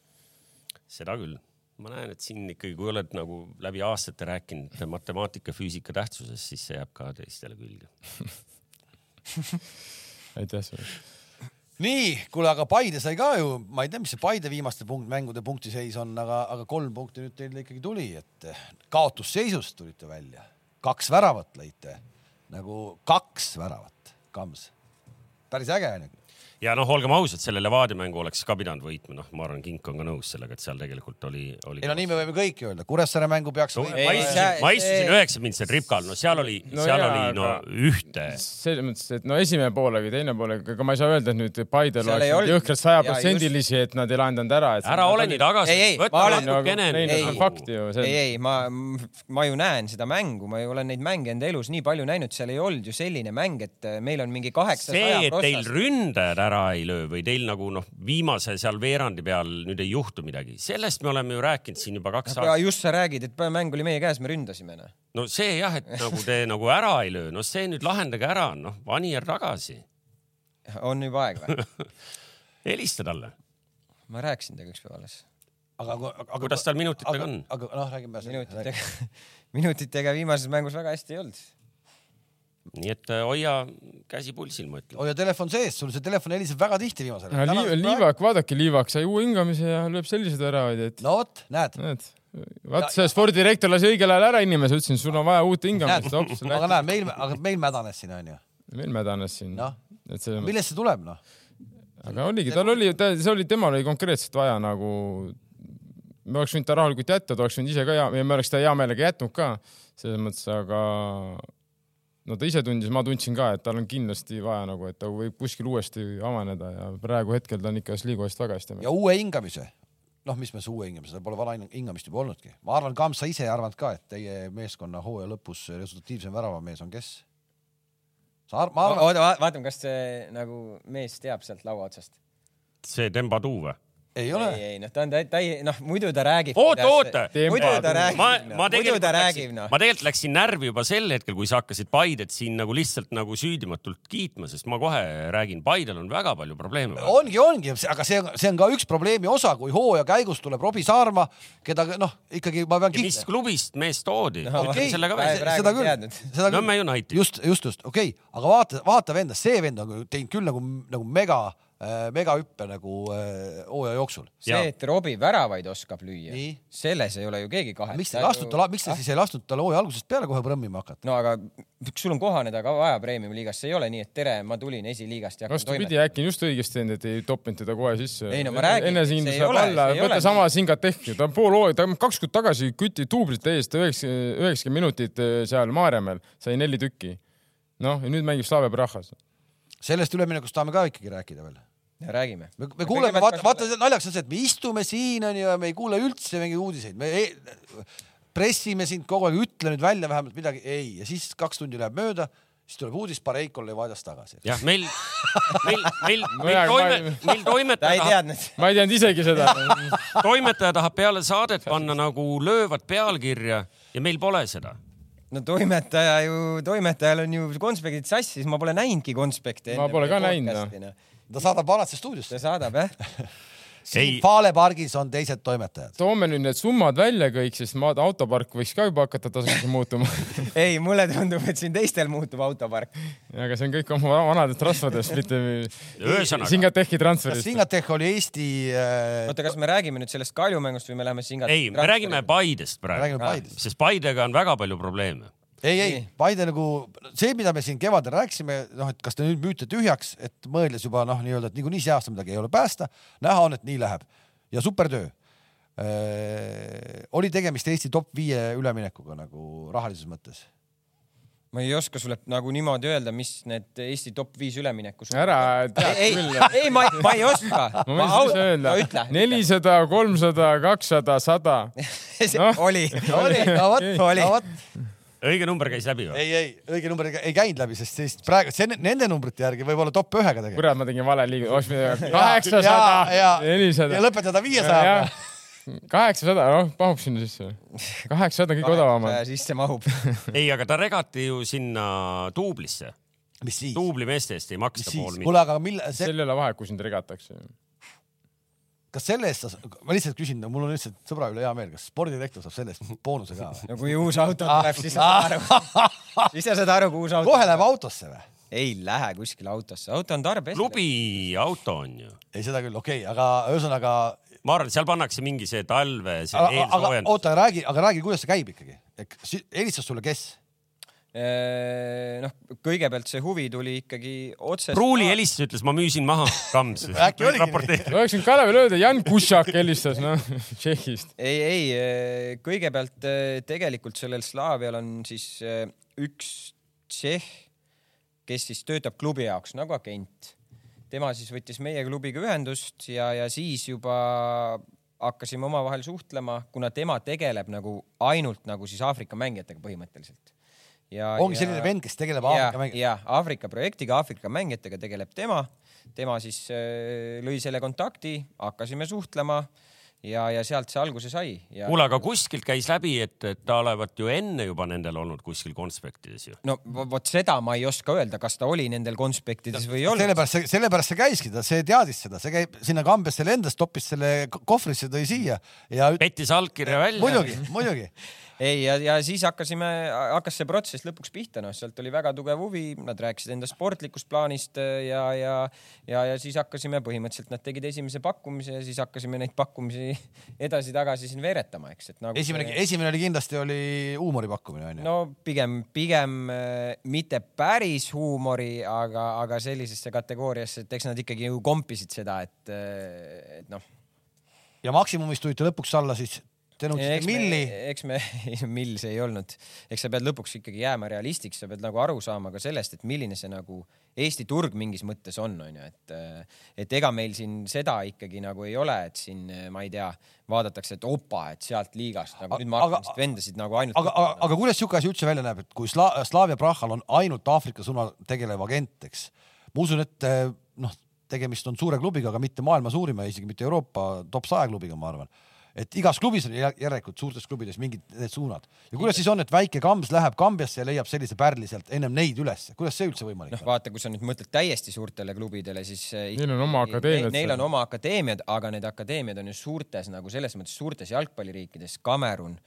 seda küll. Ma näen, et siin ikkagi, kui oled nagu läbi aastate rääkinud matemaatika, füüsika tähtsusest, siis see jääb ka teistele külge. aitäh sulle. nii, kuule, aga Paide sai ka ju, ma ei tea, mis see Paide viimaste punkt, mängude punktiseis on, aga, aga kolm punkti nüüd teil ikkagi tuli, et kaotusseisust tulite välja, kaks väravat lõite, nagu kaks väravat, Kams. päris äge onju. Ja noh, olgem ausad, selle Levadia mängu oleks ka pidanud võitma, noh, ma arvan, Kink on ka nõus sellega, et seal tegelikult oli, oli. ei no nii me võime kõik öelda, Kuressaare mängu peaks no,. ma Ei, istusin see-, ma istusin see- üheksakümnendasel ripkal, no seal oli No seal jaa, oli no aga- ühte. selles mõttes, et no esimene poolega, teine poolega, ega ma ei saa öelda, et nüüd Paidel Seal oleks olnud- jõhkralt sajaprotsendilisi, et nad ei lahendanud ära. ära ole nii tagasi võta natukene. Ei, ei, see on fakt ju. ei, ei, ma, ma ju näen seda mängu, ma ju olen neid mänge enda elus nii palju näinud, seal ei olnud ju selline mäng, et äh, meil on mingi see, kaheksasaja et teil ründajad ära ei löö või teil nagu noh, viimase seal veerandi peal nüüd ei juhtu midagi, sellest me oleme ju rääkinud siin juba kaks aastat. just sa räägid, et mäng oli meie käes, me ründasime noh. no see jah, et nagu te nagu ära ei löö, no see nüüd lahendage ära, noh, Vanier tagasi, on juba aeg või? helista talle. ma rääkisin temaga ükspäev alles. aga, aga, aga kuidas tal minutitega aga, on? aga noh, räägime. minutitega, minutitega viimases mängus väga hästi ei olnud. Nii et äh, hoia käsi pulsil, ma ütlen. hoia telefon sees, sul see telefon heliseb väga tihti viimasel ajal. Liivak, vaadake, Liivak sai uue hingamise ja lööb selliseid väravaid, et no vot, näed, näed. vaata, see spordidirektor lasi õigel ajal ära inimese, ütlesin, sul on vaja uut hingamist, aga näed, meil, aga meil mädanes siin onju. meil mädanes siin et selles mõttes, millest see tuleb noh? aga oligi, tal oli, ta, see oli, temal oli konkreetselt vaja nagu, me oleks võinud ta rahulikult jätta, ta oleks võinud ise ka hea, ja me oleks ta hea meelega jätnud ka selles mõttes, aga no ta ise tundis, ma tundsin ka, et tal on kindlasti vaja nagu, et ta võib kuskil uuesti avaneda ja praegu hetkel ta on ikka Sligo eest väga hästi. ja uue hingamise, noh, mis me siis uue hingamise, tal pole vana hingamist juba olnudki. ma arvan, Kams, sa ise ei arvanud ka, et teie meeskonna hooaja lõpus resultatiivsem väravamees on kes? sa ar-, ma arvan, oota, vaatame, kas see nagu mees teab sealt laua otsast. see Dembadu või? Ei ei, ole. ei noh, ta on täi-, täi-, noh muidu ta räägib. oota, oota. muidu ta räägib, ma, noh. ma muidu tegelikult ta räägib, läksin, noh. ma tegelikult läksin närvi juba sel hetkel, kui sa hakkasid Paidet siin nagu lihtsalt nagu süüdimatult kiitma, sest ma kohe räägin, Paidel on väga palju probleeme. ongi, ongi, aga see, see on ka üks probleemi osa, kui hooaja käigus tuleb Robbie Saarma, keda noh, ikkagi ma pean mis klubist mees toodi No, no,? okei, seda küll seda küll. Nõmme United. just, just, just, okei okay., aga vaata, vaata venda, see vend on teinud küll nagu, nagu mega, megahüppe nagu äh, hooaja jooksul. see, et Robbie väravaid oskab lüüa selles ei ole ju keegi kahe. miks te ei lastud ta, miks te siis ei lasknud tal hooaja algusest peale kohe prõmmima hakata? no aga sul on kohaneda ka vaja premium-liigas, see ei ole nii, et tere, ma tulin esiliigast ja hakkan vastupidi, toimetama. äkki on just õigesti teinud, et ei toppinud teda kohe sisse. Ei no ma räägin, see ei läheb ole- võta sama Singat tehki, ta on pool hooaega, ta on kaks kuud tagasi küti tuubrite eest üheksakümmend, üheksakümmend minutit eh, seal Maarjamäel sai neli tükki. noh, ja nüüd mängib Slave Prahas. sellest üleminekust tahame ka ikkagi rääkida veel. räägime. me, me kuuleme, vaata, vaata, naljakas on see, et me istume siin onju ja me ei kuule üldse mingeid uudiseid, me ei, pressime sind kogu aeg, ütle nüüd välja vähemalt midagi, ei, ja siis kaks tundi läheb mööda, siis tuleb uudis, Pareikol Levadiast tagasi. jah, meil, meil, meil, meil toime ma-, meil ta toimetaja ei tahab, teadnud. ma ei teadnud isegi seda. toimetaja tahab peale saadet panna nagu löövat pealkirja ja meil pole seda. no toimetaja ju, toimetajal on ju konspektid sassis, ma pole näinudki konspekte. Ma pole ka näinud, noh. Ta saadab vanasse stuudiosse ta. saadab jah. siin Ei. Fale pargis on teised toimetajad. toome nüüd need summad välja kõik, sest ma, autopark võiks ka juba hakata tasuks muutuma. ei, mulle tundub, et siin teistel muutub autopark. aga see on kõik oma vanadest rasvadest, mitte ühesõnaga, Singatechi kas transferist. Singatech oli Eesti äh,, oota, kas me räägime nüüd sellest kaljumängust või me läheme Singat-? ei, me räägime Paidest praegu, räägime Paidest. sest Paidega on väga palju probleeme. ei, ei Nii., Paide nagu see, mida me siin kevadel rääkisime, noh, et kas te nüüd müüte tühjaks, et mõeldes juba noh, nii-öelda, et niikuinii see aasta midagi ei ole päästa, näha on, et nii läheb ja super töö. oli tegemist Eesti top viie üleminekuga nagu rahalises mõttes. ma ei oska sulle nagu niimoodi öelda, mis need Eesti top viis ülemineku. ära tead ei, küll. ei, ma, ma ei oska. ma võin siis öelda nelisada, kolmsada, kakssada, sada. Noh. oli, oli, no vot, Oli. Õige number käis läbi või? ei, ei õige number ei, käinud läbi, sest siis praegu see nende numbrite järgi võib olla top ühega tegelikult. kurat, ma tegin vale liigu, oleks pidanud ja, kaheksasada, ja nelisada. lõpetada viiesajaga. kaheksasada, noh, mahuks sinna sisse. kaheksasada on kõige odavamad. sisse mahub. ei, aga ta regati ju sinna duublisse. mis siis? duubli meeste eest ei maksta pool siis? miljonit. kuule, aga mille, see, sel ei ole vahet, kui sind regatakse. Kas selle eest sa, ma lihtsalt küsin, mul on lihtsalt sõbra üle hea meel, kas spordidirektor saab selle eest boonuse ka või? no kui uus auto tuleb, siis sa saad aru, siis sa saad aru, kui uus auto kohe läheb autosse või? ei lähe kuskile autosse, auto on tarbes. klubi auto on ju. ei, seda küll, okei okay,, aga ühesõnaga, ma arvan, et seal pannakse mingi see talve, see eelsoojendus. oota, räägi, aga räägi, kuidas see käib ikkagi. helistas sulle kes? noh, kõigepealt see huvi tuli ikkagi otse. Pruuli helistas, ütles, ma müüsin maha, Kams. Äkki oligi raporteeri. oleks võinud Kalevile öelda, Jan Kušak helistas, noh, Tšehhist. ei, ei, kõigepealt eh, tegelikult sellel Slaavial on siis üks tšehh, kes siis töötab klubi jaoks nagu agent. tema siis võttis meie klubiga ühendust ja, ja siis juba hakkasime omavahel suhtlema, kuna tema tegeleb nagu ainult nagu siis Aafrika mängijatega põhimõtteliselt. ja, ongi selline vend, kes tegeleb ja Aafrika, mängiga. ja Aafrika projektiga, Aafrika mängijatega tegeleb tema. tema siis äh, lõi selle kontakti, hakkasime suhtlema ja, ja sealt see alguse sai ja kuule, aga kuskilt käis läbi, et, et ta olevat ju enne juba nendel olnud kuskil konspektides ju. no vo- vot seda ma ei oska öelda, kas ta oli nendel konspektides või ei olnud. sellepärast see, sellepärast see käiski, ta, see teadis seda, see käib sinna kambjasse lendas, toppis selle kohvrisse, tõi siia ja pettis allkirja välja. muidugi, muidugi. ei, ja, ja siis hakkasime, hakkas see protsess lõpuks pihta, noh, sealt oli väga tugev huvi, nad rääkisid enda sportlikust plaanist äh, ja, ja, ja, ja siis hakkasime põhimõtteliselt, nad tegid esimese pakkumise ja siis hakkasime neid pakkumisi edasi-tagasi siin veeretama, eks, et nagu. esimene, esimene oli kindlasti oli huumori pakkumine onju. no pigem, pigem äh, mitte päris huumori, aga, aga sellisesse kategooriasse, et eks nad ikkagi ju kompisid seda, et, et noh. ja maksimumist tulite lõpuks alla siis, te nõudsite milli. eks me, mill see ei olnud, eks sa pead lõpuks ikkagi jääma realistiks, sa pead nagu aru saama ka sellest, et milline see nagu Eesti turg mingis mõttes on, onju, et, et ega meil siin seda ikkagi nagu ei ole, et siin ma ei tea, vaadatakse, et opa, et sealt liigast nagu nüüd ma hakkan vist vendasid nagu ainult. aga, aga, aga kuidas siuke asi üldse välja näeb, et kui Sla-, Slavia Prahal on ainult Aafrika suunal tegelev agent, eks. ma usun, et eh, noh, tegemist on suure klubiga, aga mitte maailma suurima, isegi mitte Euroopa top saja klubiga, ma arvan et igas klubis on jär- järelikult suurtes klubides mingid need suunad ja kuidas siis on, et väike Kams läheb Kambjasse ja leiab sellise pärli sealt ennem neid ülesse, kuidas see üldse võimalik noh, on? vaata, kui sa nüüd mõtled täiesti suurtele klubidele, siis eh, Neil on oma akadeemiad Neil on oma akadeemiad, aga need akadeemiad on ju suurtes nagu selles mõttes suurtes jalgpalliriikides, Kamerun,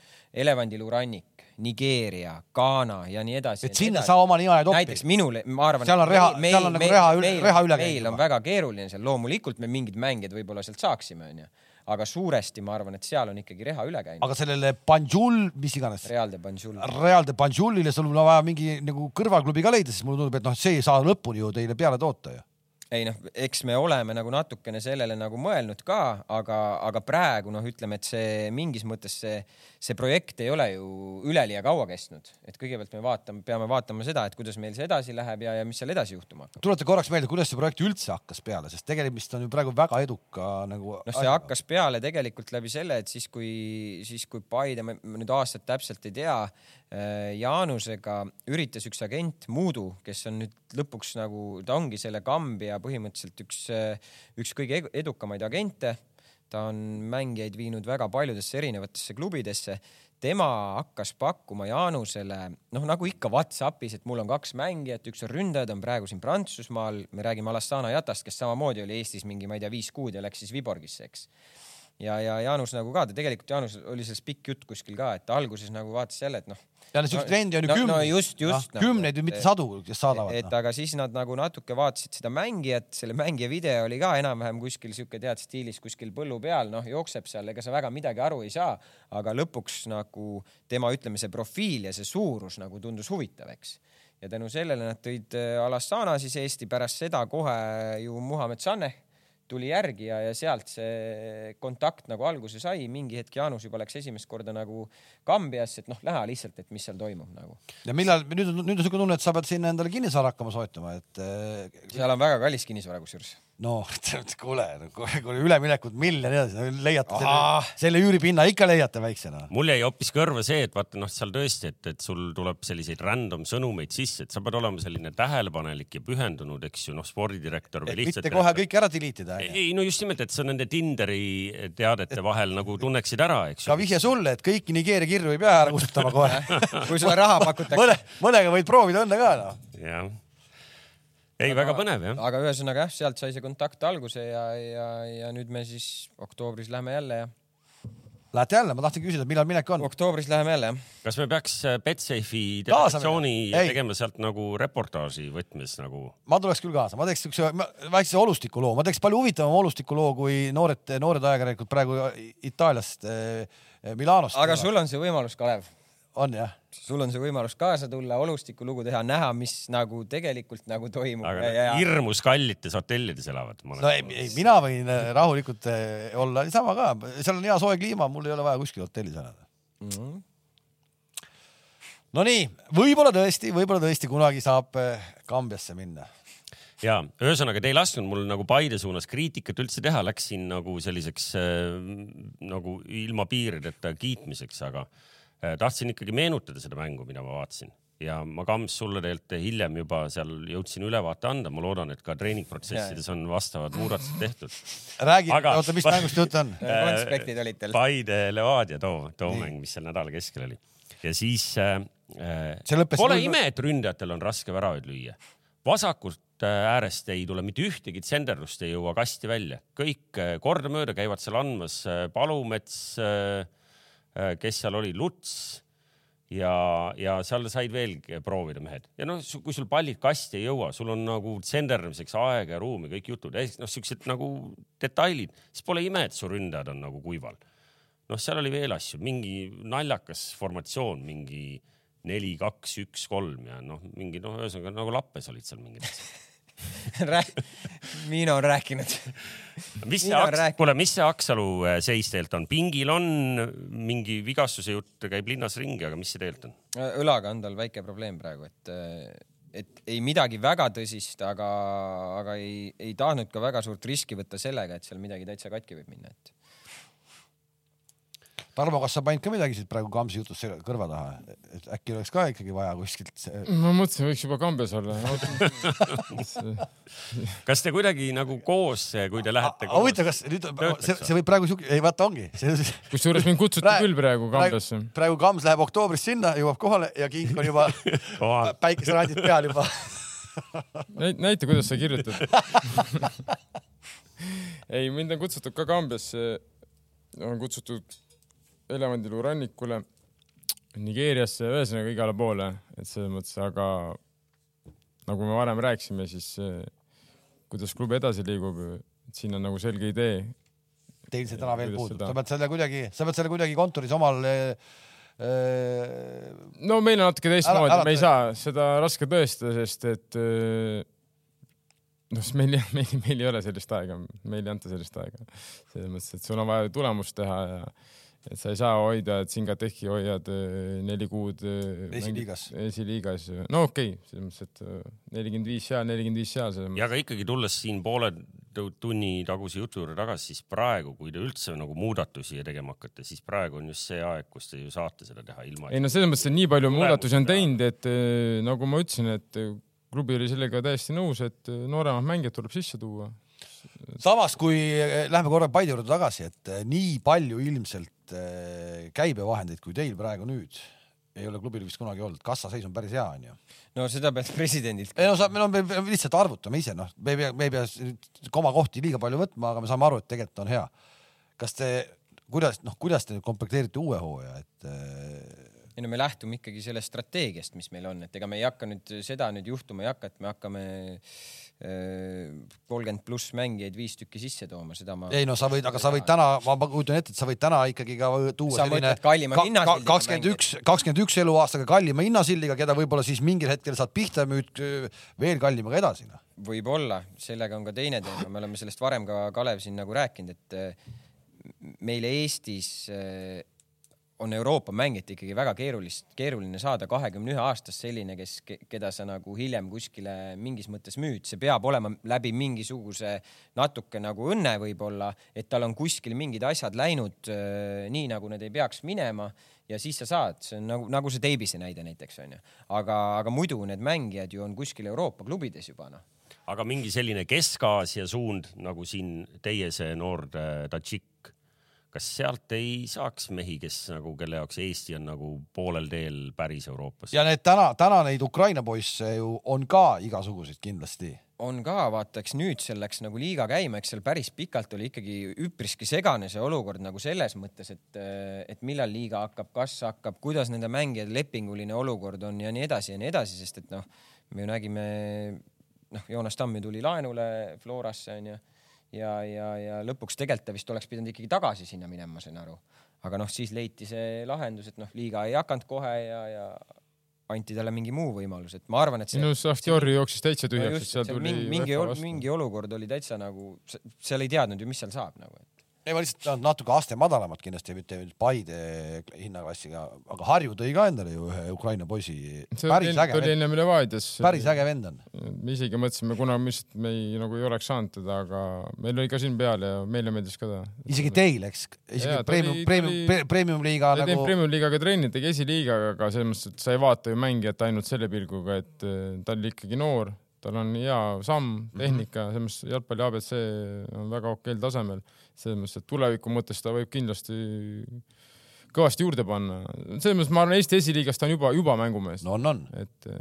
elevandiluurannik, Nigeeria, Ghana ja nii edasi. et sinna sa oma nina ei topi näiteks. minule, ma arvan. Seal on reha- seal on nagu reha reha üle käinud meil on väga keeruline seal, loomulikult me mingid mängijad võib-olla sealt saaksime, onju, aga suuresti ma arvan, et seal on ikkagi reha üle käinud. aga sellele Banjul, mis iganes, Real de Banjul. Real de Banjulile sul on vaja mingi nagu kõrvalklubi ka leida, sest mulle tundub, et noh, see ei saa lõpuni ju teile peale toota ju. Ei noh, eks me oleme nagu natukene sellele nagu mõelnud ka, aga, aga praegu noh, ütleme, et see mingis mõttes see, see projekt ei ole ju üleliia kaua kestnud, et kõigepealt me vaatame, peame vaatama seda, et kuidas meil see edasi läheb ja, ja mis seal edasi juhtuma hakkab. tuleta korraks meelde, kuidas see projekt üldse hakkas peale, sest tegemist on ju praegu väga eduka nagu. noh, see hakkas peale tegelikult läbi selle, et siis kui, siis kui Paide, ma nüüd aastat täpselt ei tea, Jaanusega üritas üks agent Muudu, kes on nüüd lõpuks nagu, ta ongi selle Kambja põhimõtteliselt üks, üks kõige edukamaid agente. Ta on mängijaid viinud väga paljudesse erinevatesse klubidesse. Tema hakkas pakkuma Jaanusele, noh nagu ikka Whatsappis, et mul on kaks mängijat, üks on ründaja, ta on praegu siin Prantsusmaal, me räägime Alassana Jatast, kes samamoodi oli Eestis mingi, ma ei tea, viis kuud ja läks siis Viborgisse, eks ja, ja Jaanus nagu ka, ta tegelikult Jaanus oli sellest pikk jutt kuskil ka, et alguses nagu vaatas jälle, et noh. ja no, trendi on ju no, kümneid no just, just no,. kümneid ju mitte sadu, kes saadavad. et no. aga siis nad nagu natuke vaatasid seda mängijat, selle mängija video oli ka enam-vähem kuskil sihuke tead stiilis kuskil põllu peal, noh jookseb seal, ega sa väga midagi aru ei saa, aga lõpuks nagu tema, ütleme, see profiil ja see suurus nagu tundus huvitav, eks ja tänu sellele nad tõid äh, Alassana siis Eesti, pärast seda kohe ju Muhamed Saneh tuli järgi ja, ja sealt see kontakt nagu alguse sai, mingi hetk Jaanus juba läks esimest korda nagu Kambiasse, et noh, näha lihtsalt, et mis seal toimub nagu. ja millal, nüüd on, nüüd on siuke tunne, et sa pead sinna endale kinnisvara hakkama soetama, et. Äh, seal on väga kallis kinnisvara kusjuures no kuule, kuule üleminekut miljon edasi, leiate selle, selle üüripinna ikka leiate väiksena. mul jäi hoopis kõrva see, et vaata noh, seal tõesti, et, et sul tuleb selliseid random sõnumeid sisse, et sa pead olema selline tähelepanelik ja pühendunud, eks ju, noh, spordidirektor või lihtsalt. mitte kohe kõike ära delete ida. ei no just nimelt, et sa nende Tinderi teadete et... vahel nagu tunneksid ära, eks ju. ka vihje sulle, et kõiki Nigeeria kirju ei pea ära kustutama kohe kui sulle raha pakutakse mõne, mõnega võid proovida õnne ka noh. jah ei, väga põnev jah. aga ühesõnaga jah, sealt sai see kontakt alguse ja, ja, ja nüüd me siis oktoobris läheme jälle ja. Lähete jälle, ma tahtsin küsida, millal minek on? oktoobris läheme jälle jah. kas me peaks äh, Betsafe'i delegatsiooni tegema sealt nagu reportaaži võtmes nagu? ma tuleks küll kaasa, ma teeks siukse väikse olustikuloo, ma teeks palju huvitavama olustikuloo kui noored, noored ajakirjanikud praegu Itaaliast eh,, Milanost. aga sul on see võimalus, Kalev on jah? Sul on see võimalus kaasa tulla, olustikulugu teha, näha, mis nagu tegelikult nagu toimub. aga ja, ja... hirmus kallites hotellides elavad. no ei, ei, mina võin äh, rahulikult äh, olla niisama ka, seal on hea soe kliima, mul ei ole vaja kuskil hotellis elada mm. -hmm. Nonii, võib-olla tõesti, võib-olla tõesti kunagi saab äh, Kambiasse minna ja ühesõnaga, te ei lasknud mul nagu Paide suunas kriitikat üldse teha, läks siin nagu selliseks äh, nagu ilma piirideta kiitmiseks, aga tahtsin ikkagi meenutada seda mängu, mida ma vaatasin ja ma Kams sulle tegelikult hiljem juba seal jõudsin ülevaate anda, ma loodan, et ka treeningprotsessides on vastavad muudatused tehtud. räägi, oota, mis mängust jutt on? konspektid olid teil? Paide Levadia too, too Nii. mäng, mis seal nädala keskel oli ja siis äh, äh pole ime, et ründajatel on raske väravaid lüüa. vasakult äh, äärest ei tule mitte ühtegi tsenderdust, ei jõua kasti välja, kõik kordamööda käivad seal andmas Palumets äh, Äh, kes seal oli, Luts. Ja, ja seal said veel proovida mehed. Ja noh, kui sul pallid kasti ei jõua, sul on nagu tsenderdamiseks aega ja ruumi, kõik jutud, noh, siuksed nagu detailid, siis pole ime, et su ründajad on nagu kuival. noh, seal oli veel asju, mingi naljakas formatsioon, mingi neli, kaks, üks, kolm ja noh, mingi noh, ühesõnaga nagu lappes olid seal mingid asjad Miino on rääkinud. mis see Aks-, kuule, mis see Aksalu äh, seis tegelikult on? pingil on mingi vigastuse jutt käib linnas ringi, aga mis see tegelikult on? Äh, õlaga on tal väike probleem praegu, et, äh, et ei midagi väga tõsist, aga, aga ei, ei tahtnud ka väga suurt riski võtta sellega, et seal midagi täitsa katki võib minna, et Tarmo, kas sa panid ka midagi siit praegu Kamsi jutust kõrva taha, et äkki oleks ka ikkagi vaja kuskilt see...? ma mõtlesin, võiks juba kambes olla kas te kuidagi nagu koos, kui te lähete koos? huvitav, kas nüüd see, see võib praegu siuke, ei vaata ongi. kusjuures mind kutsuti praegu, küll praegu kambesse. praegu Kams läheb oktoobris sinna, jõuab kohale ja kink on juba päikeserandid peal juba näita, kuidas sa kirjutad ei, mind on kutsutud ka Kambjasse, on kutsutud Elevandiluu rannikule, Nigeeriasse, ühesõnaga igale poole, et selles mõttes, aga nagu me varem rääkisime, siis kuidas klubi edasi liigub, et siin on nagu selge idee. Teil see täna veel puudub, sa pead selle kuidagi, sa pead selle kuidagi kontoris omal äh, no meil on natuke teistmoodi, me ei saa seda raske tõestada, sest et noh, meil, meil, meil ei ole sellist aega, meil ei anta sellist aega. selles mõttes, et sul on vaja tulemust teha ja et sa ei saa hoida, et Singatechi hoiad äh, neli kuud äh, esiliigas, esiliigas. no okei okay,, selles mõttes, et äh, nelikümmend viis seal, nelikümmend viis seal. ja aga ikkagi tulles siin poole tunni taguse jutu juurde tagasi, siis praegu, kui te üldse nagu muudatusi tegema hakkate, siis praegu on just see aeg, kus te ju saate seda teha ilma. ei no selles mõttes, et nii palju muudatusi on teinud, et nagu ma ütlesin, et klubi oli sellega täiesti nõus, et nooremad mängijad tuleb sisse tuua samas, kui eh, lähme korra Paide juurde tagasi, et eh, nii palju ilmselt eh, käibevahendeid, kui teil praegu nüüd, ei ole klubil vist kunagi olnud, kassaseis on päris hea, onju. no seda pead presidendilt. ei no sa, me, no, me lihtsalt arvutame ise, noh, me ei pea, me ei pea komakohti liiga palju võtma, aga me saame aru, et tegelikult on hea. kas te, kuidas, noh, kuidas te nüüd komplekteerite uue hooaja, et ei no me lähtume ikkagi sellest strateegiast, mis meil on, et ega me ei hakka nüüd seda nüüd juhtuma ei hakka, et me hakkame kolmkümmend pluss mängijaid viis tükki sisse tooma, seda ma. ei no sa võid, aga sa võid täna, ma kujutan ette, et sa võid täna ikkagi ka tuua Sa selline kakskümmend üks, kakskümmend üks eluaastaga kallima hinnasildiga, keda võib-olla siis mingil hetkel saad pihta ja müüd veel kallimaga edasi, noh. võib-olla, sellega on ka teine teema, me oleme sellest varem ka Kalev siin nagu rääkinud, et eh, meil Eestis eh, on Euroopa mängijat ikkagi väga keerulist, keeruline saada kahekümne ühe aastast selline, kes, keda sa nagu hiljem kuskile mingis mõttes müüd, see peab olema läbi mingisuguse natuke nagu õnne võib-olla, et tal on kuskil mingid asjad läinud äh, nii, nagu need ei peaks minema ja siis sa saad, see on nagu, nagu see Teibise näide näiteks onju, aga, aga muidu need mängijad ju on kuskil Euroopa klubides juba noh. Aga mingi selline Kesk-Aasia suund nagu siin teie see noor äh, Tadžik, kas sealt ei saaks mehi, kes nagu, kelle jaoks Eesti on nagu poolel teel päris Euroopas? ja need täna, täna neid Ukraina poisse ju on ka igasuguseid kindlasti. on ka, vaata, eks nüüd seal läks nagu liiga käima, eks seal päris pikalt oli ikkagi üpriski segane see olukord nagu selles mõttes, et, et millal liiga hakkab, kas hakkab, kuidas nende mängijate lepinguline olukord on ja nii edasi ja nii edasi, sest et noh, me ju nägime, noh, Joonas Tamm ju tuli laenule Florasse onju ja, ja, ja lõpuks tegelikult ta vist oleks pidanud ikkagi tagasi sinna minema, ma sain aru. aga noh, siis leiti see lahendus, et noh, liiga ei hakanud kohe ja, ja anti talle mingi muu võimalus, et ma arvan, et see arust Ahtiori jooksis täitsa no tühjaks, just, et seal tuli mingi, mingi, mingi olukord oli täitsa nagu, seal ei teadnud ju, mis seal saab nagu. ei, ma lihtsalt natuke aste madalamat kindlasti, mitte Paide hinnaklassiga, aga Harju tõi ka endale ju ühe Ukraina poisi. päris oli äge vend, ennem Levadias. päris äge vend on. me isegi mõtlesime, kuna me lihtsalt me ei, nagu ei oleks saanud teda, aga meil oli ka siin peal ja meile meeldis ka ta. isegi teil, eks, isegi ta premium oli-, premium oli-, premium liiga ei teinud nagu, Premium liigaga trenni, tegi esiliigaga, aga selles mõttes, et sa ei vaata ju mängijat ainult selle pilguga, et eh, ta oli ikkagi noor, tal on hea samm, tehnika, selles mõttes jalgpalli abc on väga okeil tasemel, selles mõttes, et tuleviku mõttes ta võib kindlasti kõvasti juurde panna. selles mõttes ma arvan, Eesti esiliigas ta on juba, juba mängumees no on, on. et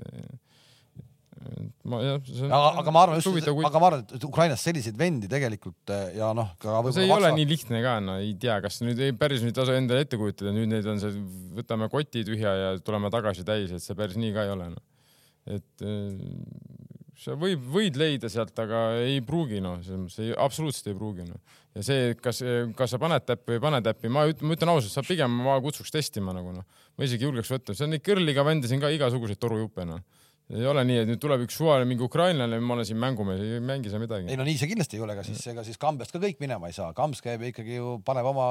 et ma jah, see on aga, aga ma arvan just, aga ma arvan, et Ukrainas selliseid vendi tegelikult eh, ja noh, ka see ei võib-olla ole nii lihtne ka, no ei tea, kas nüüd ei, päris nüüd ei tasu endale ette kujutada, nüüd neid on see, võtame koti tühja ja tuleme tagasi täis, et see päris nii ka ei ole no.. et eh, sa võib, võid leida sealt, aga ei pruugi noh, selles mõttes ei, absoluutselt ei pruugi noh. ja see, kas, kas sa paned täppi või ei pane täppi, ma ütlen, ma ütlen ausalt, sa pigem ma kutsuks testima nagu noh, ma isegi julgeks võtta, see on neid kõrliga vendi siin ka igasuguseid torujuppe noh. ei ole nii, et nüüd tuleb üks suvaline mingi ukrainlane, ma olen siin mängumees, ei mängi seal midagi ei. no nii see kindlasti ei ole, ega siis, ega siis Kambjast ka kõik minema ei saa, Kambs käib ikkagi ju paneb oma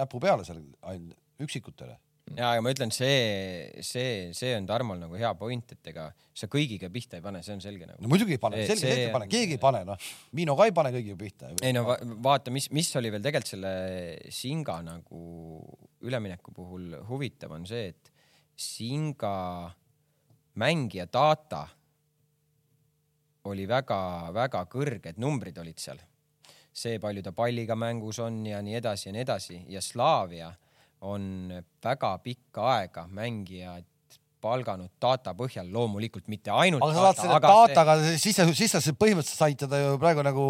näpu peale seal ainult üksikutele. ja, aga ma ütlen, see, see, see on Tarmol nagu hea point, et ega sa kõigiga pihta ei pane, see on selge nagu no. muidugi ei pane, selge, selge ei pane, keegi ei pane, noh. Miino ka ei pane kõigiga pihta. ei no va vaata, mis, mis oli veel tegelikult selle Singa nagu ülemineku puhul huvitav on see, et Singa mängija data oli väga-väga kõrged numbrid olid seal. see, palju ta palliga mängus on ja nii edasi ja nii edasi ja Slaavia on väga pikka aega mängijad palganud data põhjal, loomulikult mitte ainult aga sa saad selle aga see- dataga, siis sa, siis sa põhimõtteliselt said teda ju praegu nagu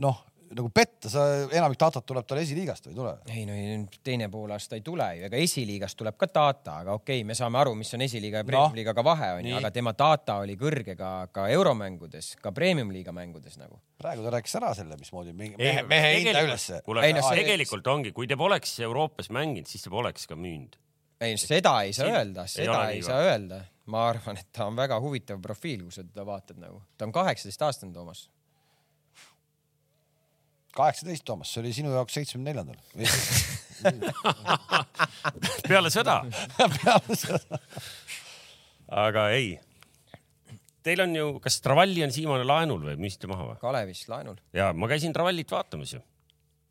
noh, nagu petta, sa enamik datat tuleb tal esiliigast või ei tule? ei no ei, teine poolaasta ei tule ju, ega esiliigast tuleb ka data, aga okei okay,, me saame aru, mis on esiliiga ja premium-liigaga vahe onju aga tema data oli kõrge ka, ka euromängudes, ka premium-liiga mängudes nagu. praegu ta rääkis ära selle, mismoodi mingi Ei, mehe, mehe hinda tegelikult- ülesse. kuule Ei,, no see- tegelikult ongi, kui te poleks Euroopas mänginud, siis te poleks ka müünud. ei, seda ei saa öelda, ei seda ei, nii saa öelda. ma arvan, et ta on väga huvitav profiil, kui sa teda vaatad nagu. ta on kaheksateist aastane, Toomas. kaheksateist, Toomas, see oli sinu jaoks seitsmekümne neljandal. peale sõda, peale seda. aga ei. Teil on ju, kas Travalli on siiamaani laenul või müüsite maha või? Kalevis laenul. ja ma käisin Travallit vaatamas ju.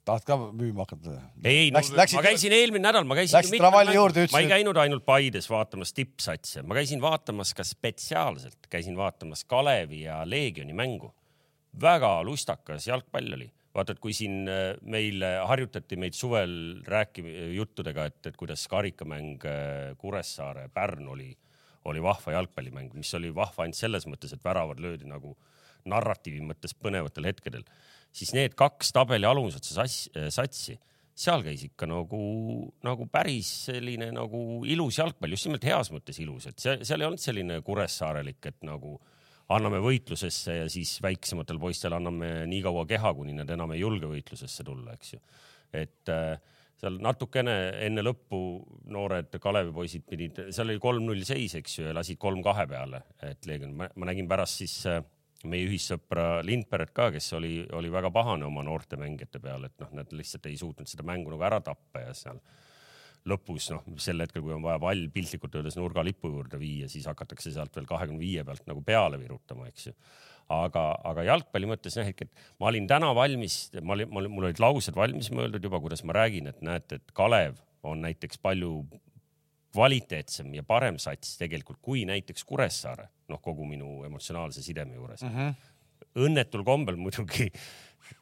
tahad ka müüma hakata? ei, ei, Läksid- ma käisin eelmine nädal, ma käisin. Läksid Travalli juurde, ütlesid, ma ei käinud ainult Paides vaatamas tippsatse, ma käisin vaatamas ka spetsiaalselt, käisin vaatamas Kalevi ja Leegioni mängu. väga lustakas jalgpall oli vaata, et kui siin äh, meil harjutati meid suvel rääkima juttudega, et, et kuidas karikamäng äh, Kuressaare, Pärn oli, oli vahva jalgpallimäng, mis oli vahva ainult selles mõttes, et väravad löödi nagu narratiivi mõttes põnevatel hetkedel, siis need kaks tabeli alumisotsa satsi, seal käis ikka nagu, nagu päris selline nagu ilus jalgpall, just nimelt heas mõttes ilus, et see, seal ei olnud selline kuressaarelik, et nagu äh, anname võitlusesse ja siis väiksematel poistel anname nii kaua keha, kuni nad enam ei julge võitlusesse tulla, eks ju. et äh, seal natukene enne lõppu noored Kalevi poisid pidid, seal oli kolm-null seis, eks ju, ja lasid kolm-kahe peale, et Leegion, ma nägin pärast siis äh, meie ühissõpra Lindperet ka, kes oli, oli väga pahane oma noorte mängijate peale, et noh, nad lihtsalt ei suutnud seda mängu nagu ära tappa ja seal lõpus noh, sel hetkel, kui on vaja pall piltlikult öeldes nurgalipu juurde viia, siis hakatakse sealt veel kahekümne viie pealt nagu peale virutama, eks ju. aga, aga jalgpalli mõttes jah, et ma olin täna valmis, ma olin, mul olid laused valmis mõeldud juba, kuidas ma räägin, et näete, et Kalev on näiteks palju kvaliteetsem ja parem sats tegelikult kui näiteks Kuressaare, noh, kogu minu emotsionaalse sideme juures mm. -hmm. õnnetul kombel muidugi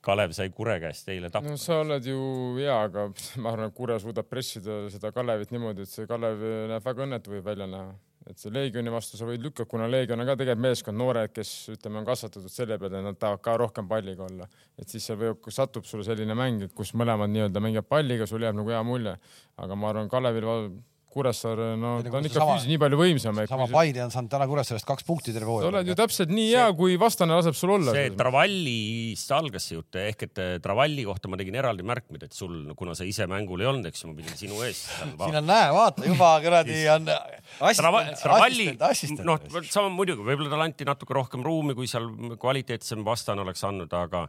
Kalev sai Kure käest eile tappa. no sa oled ju hea, aga ma arvan, et Kure suudab pressida seda Kalevit niimoodi, et see Kalev näeb väga õnnetu võib välja näha. et see Leegioni vastu sa võid lükata, kuna Leegion on ka tegelikult meeskond, noored, kes ütleme, on kasvatatud selle peale, et nad tahavad ka rohkem palliga olla. et siis seal võib, satub sulle selline mäng, et kus mõlemad nii-öelda mängivad palliga, sul jääb nagu hea mulje. aga ma arvan, Kalevil Kuressaare, no ta on ikka füüsiliselt nii palju võimsam. sama Paide on saanud täna Kuressaarest kaks punkti terve hooaja. sa oled ju täpselt nii hea, kui vastane laseb sul olla. see Travallist algas see jutt ehk et eh, Travalli kohta ma tegin eraldi märkmeid, et sul, kuna sa ise mängul ei olnud, eks ju, ma pidin sinu ees. siin on näe, vaata juba kuradi on. Travalli, noh, sama muidugi, võib-olla talle anti natuke rohkem ruumi, kui seal kvaliteetsem vastane oleks andnud, aga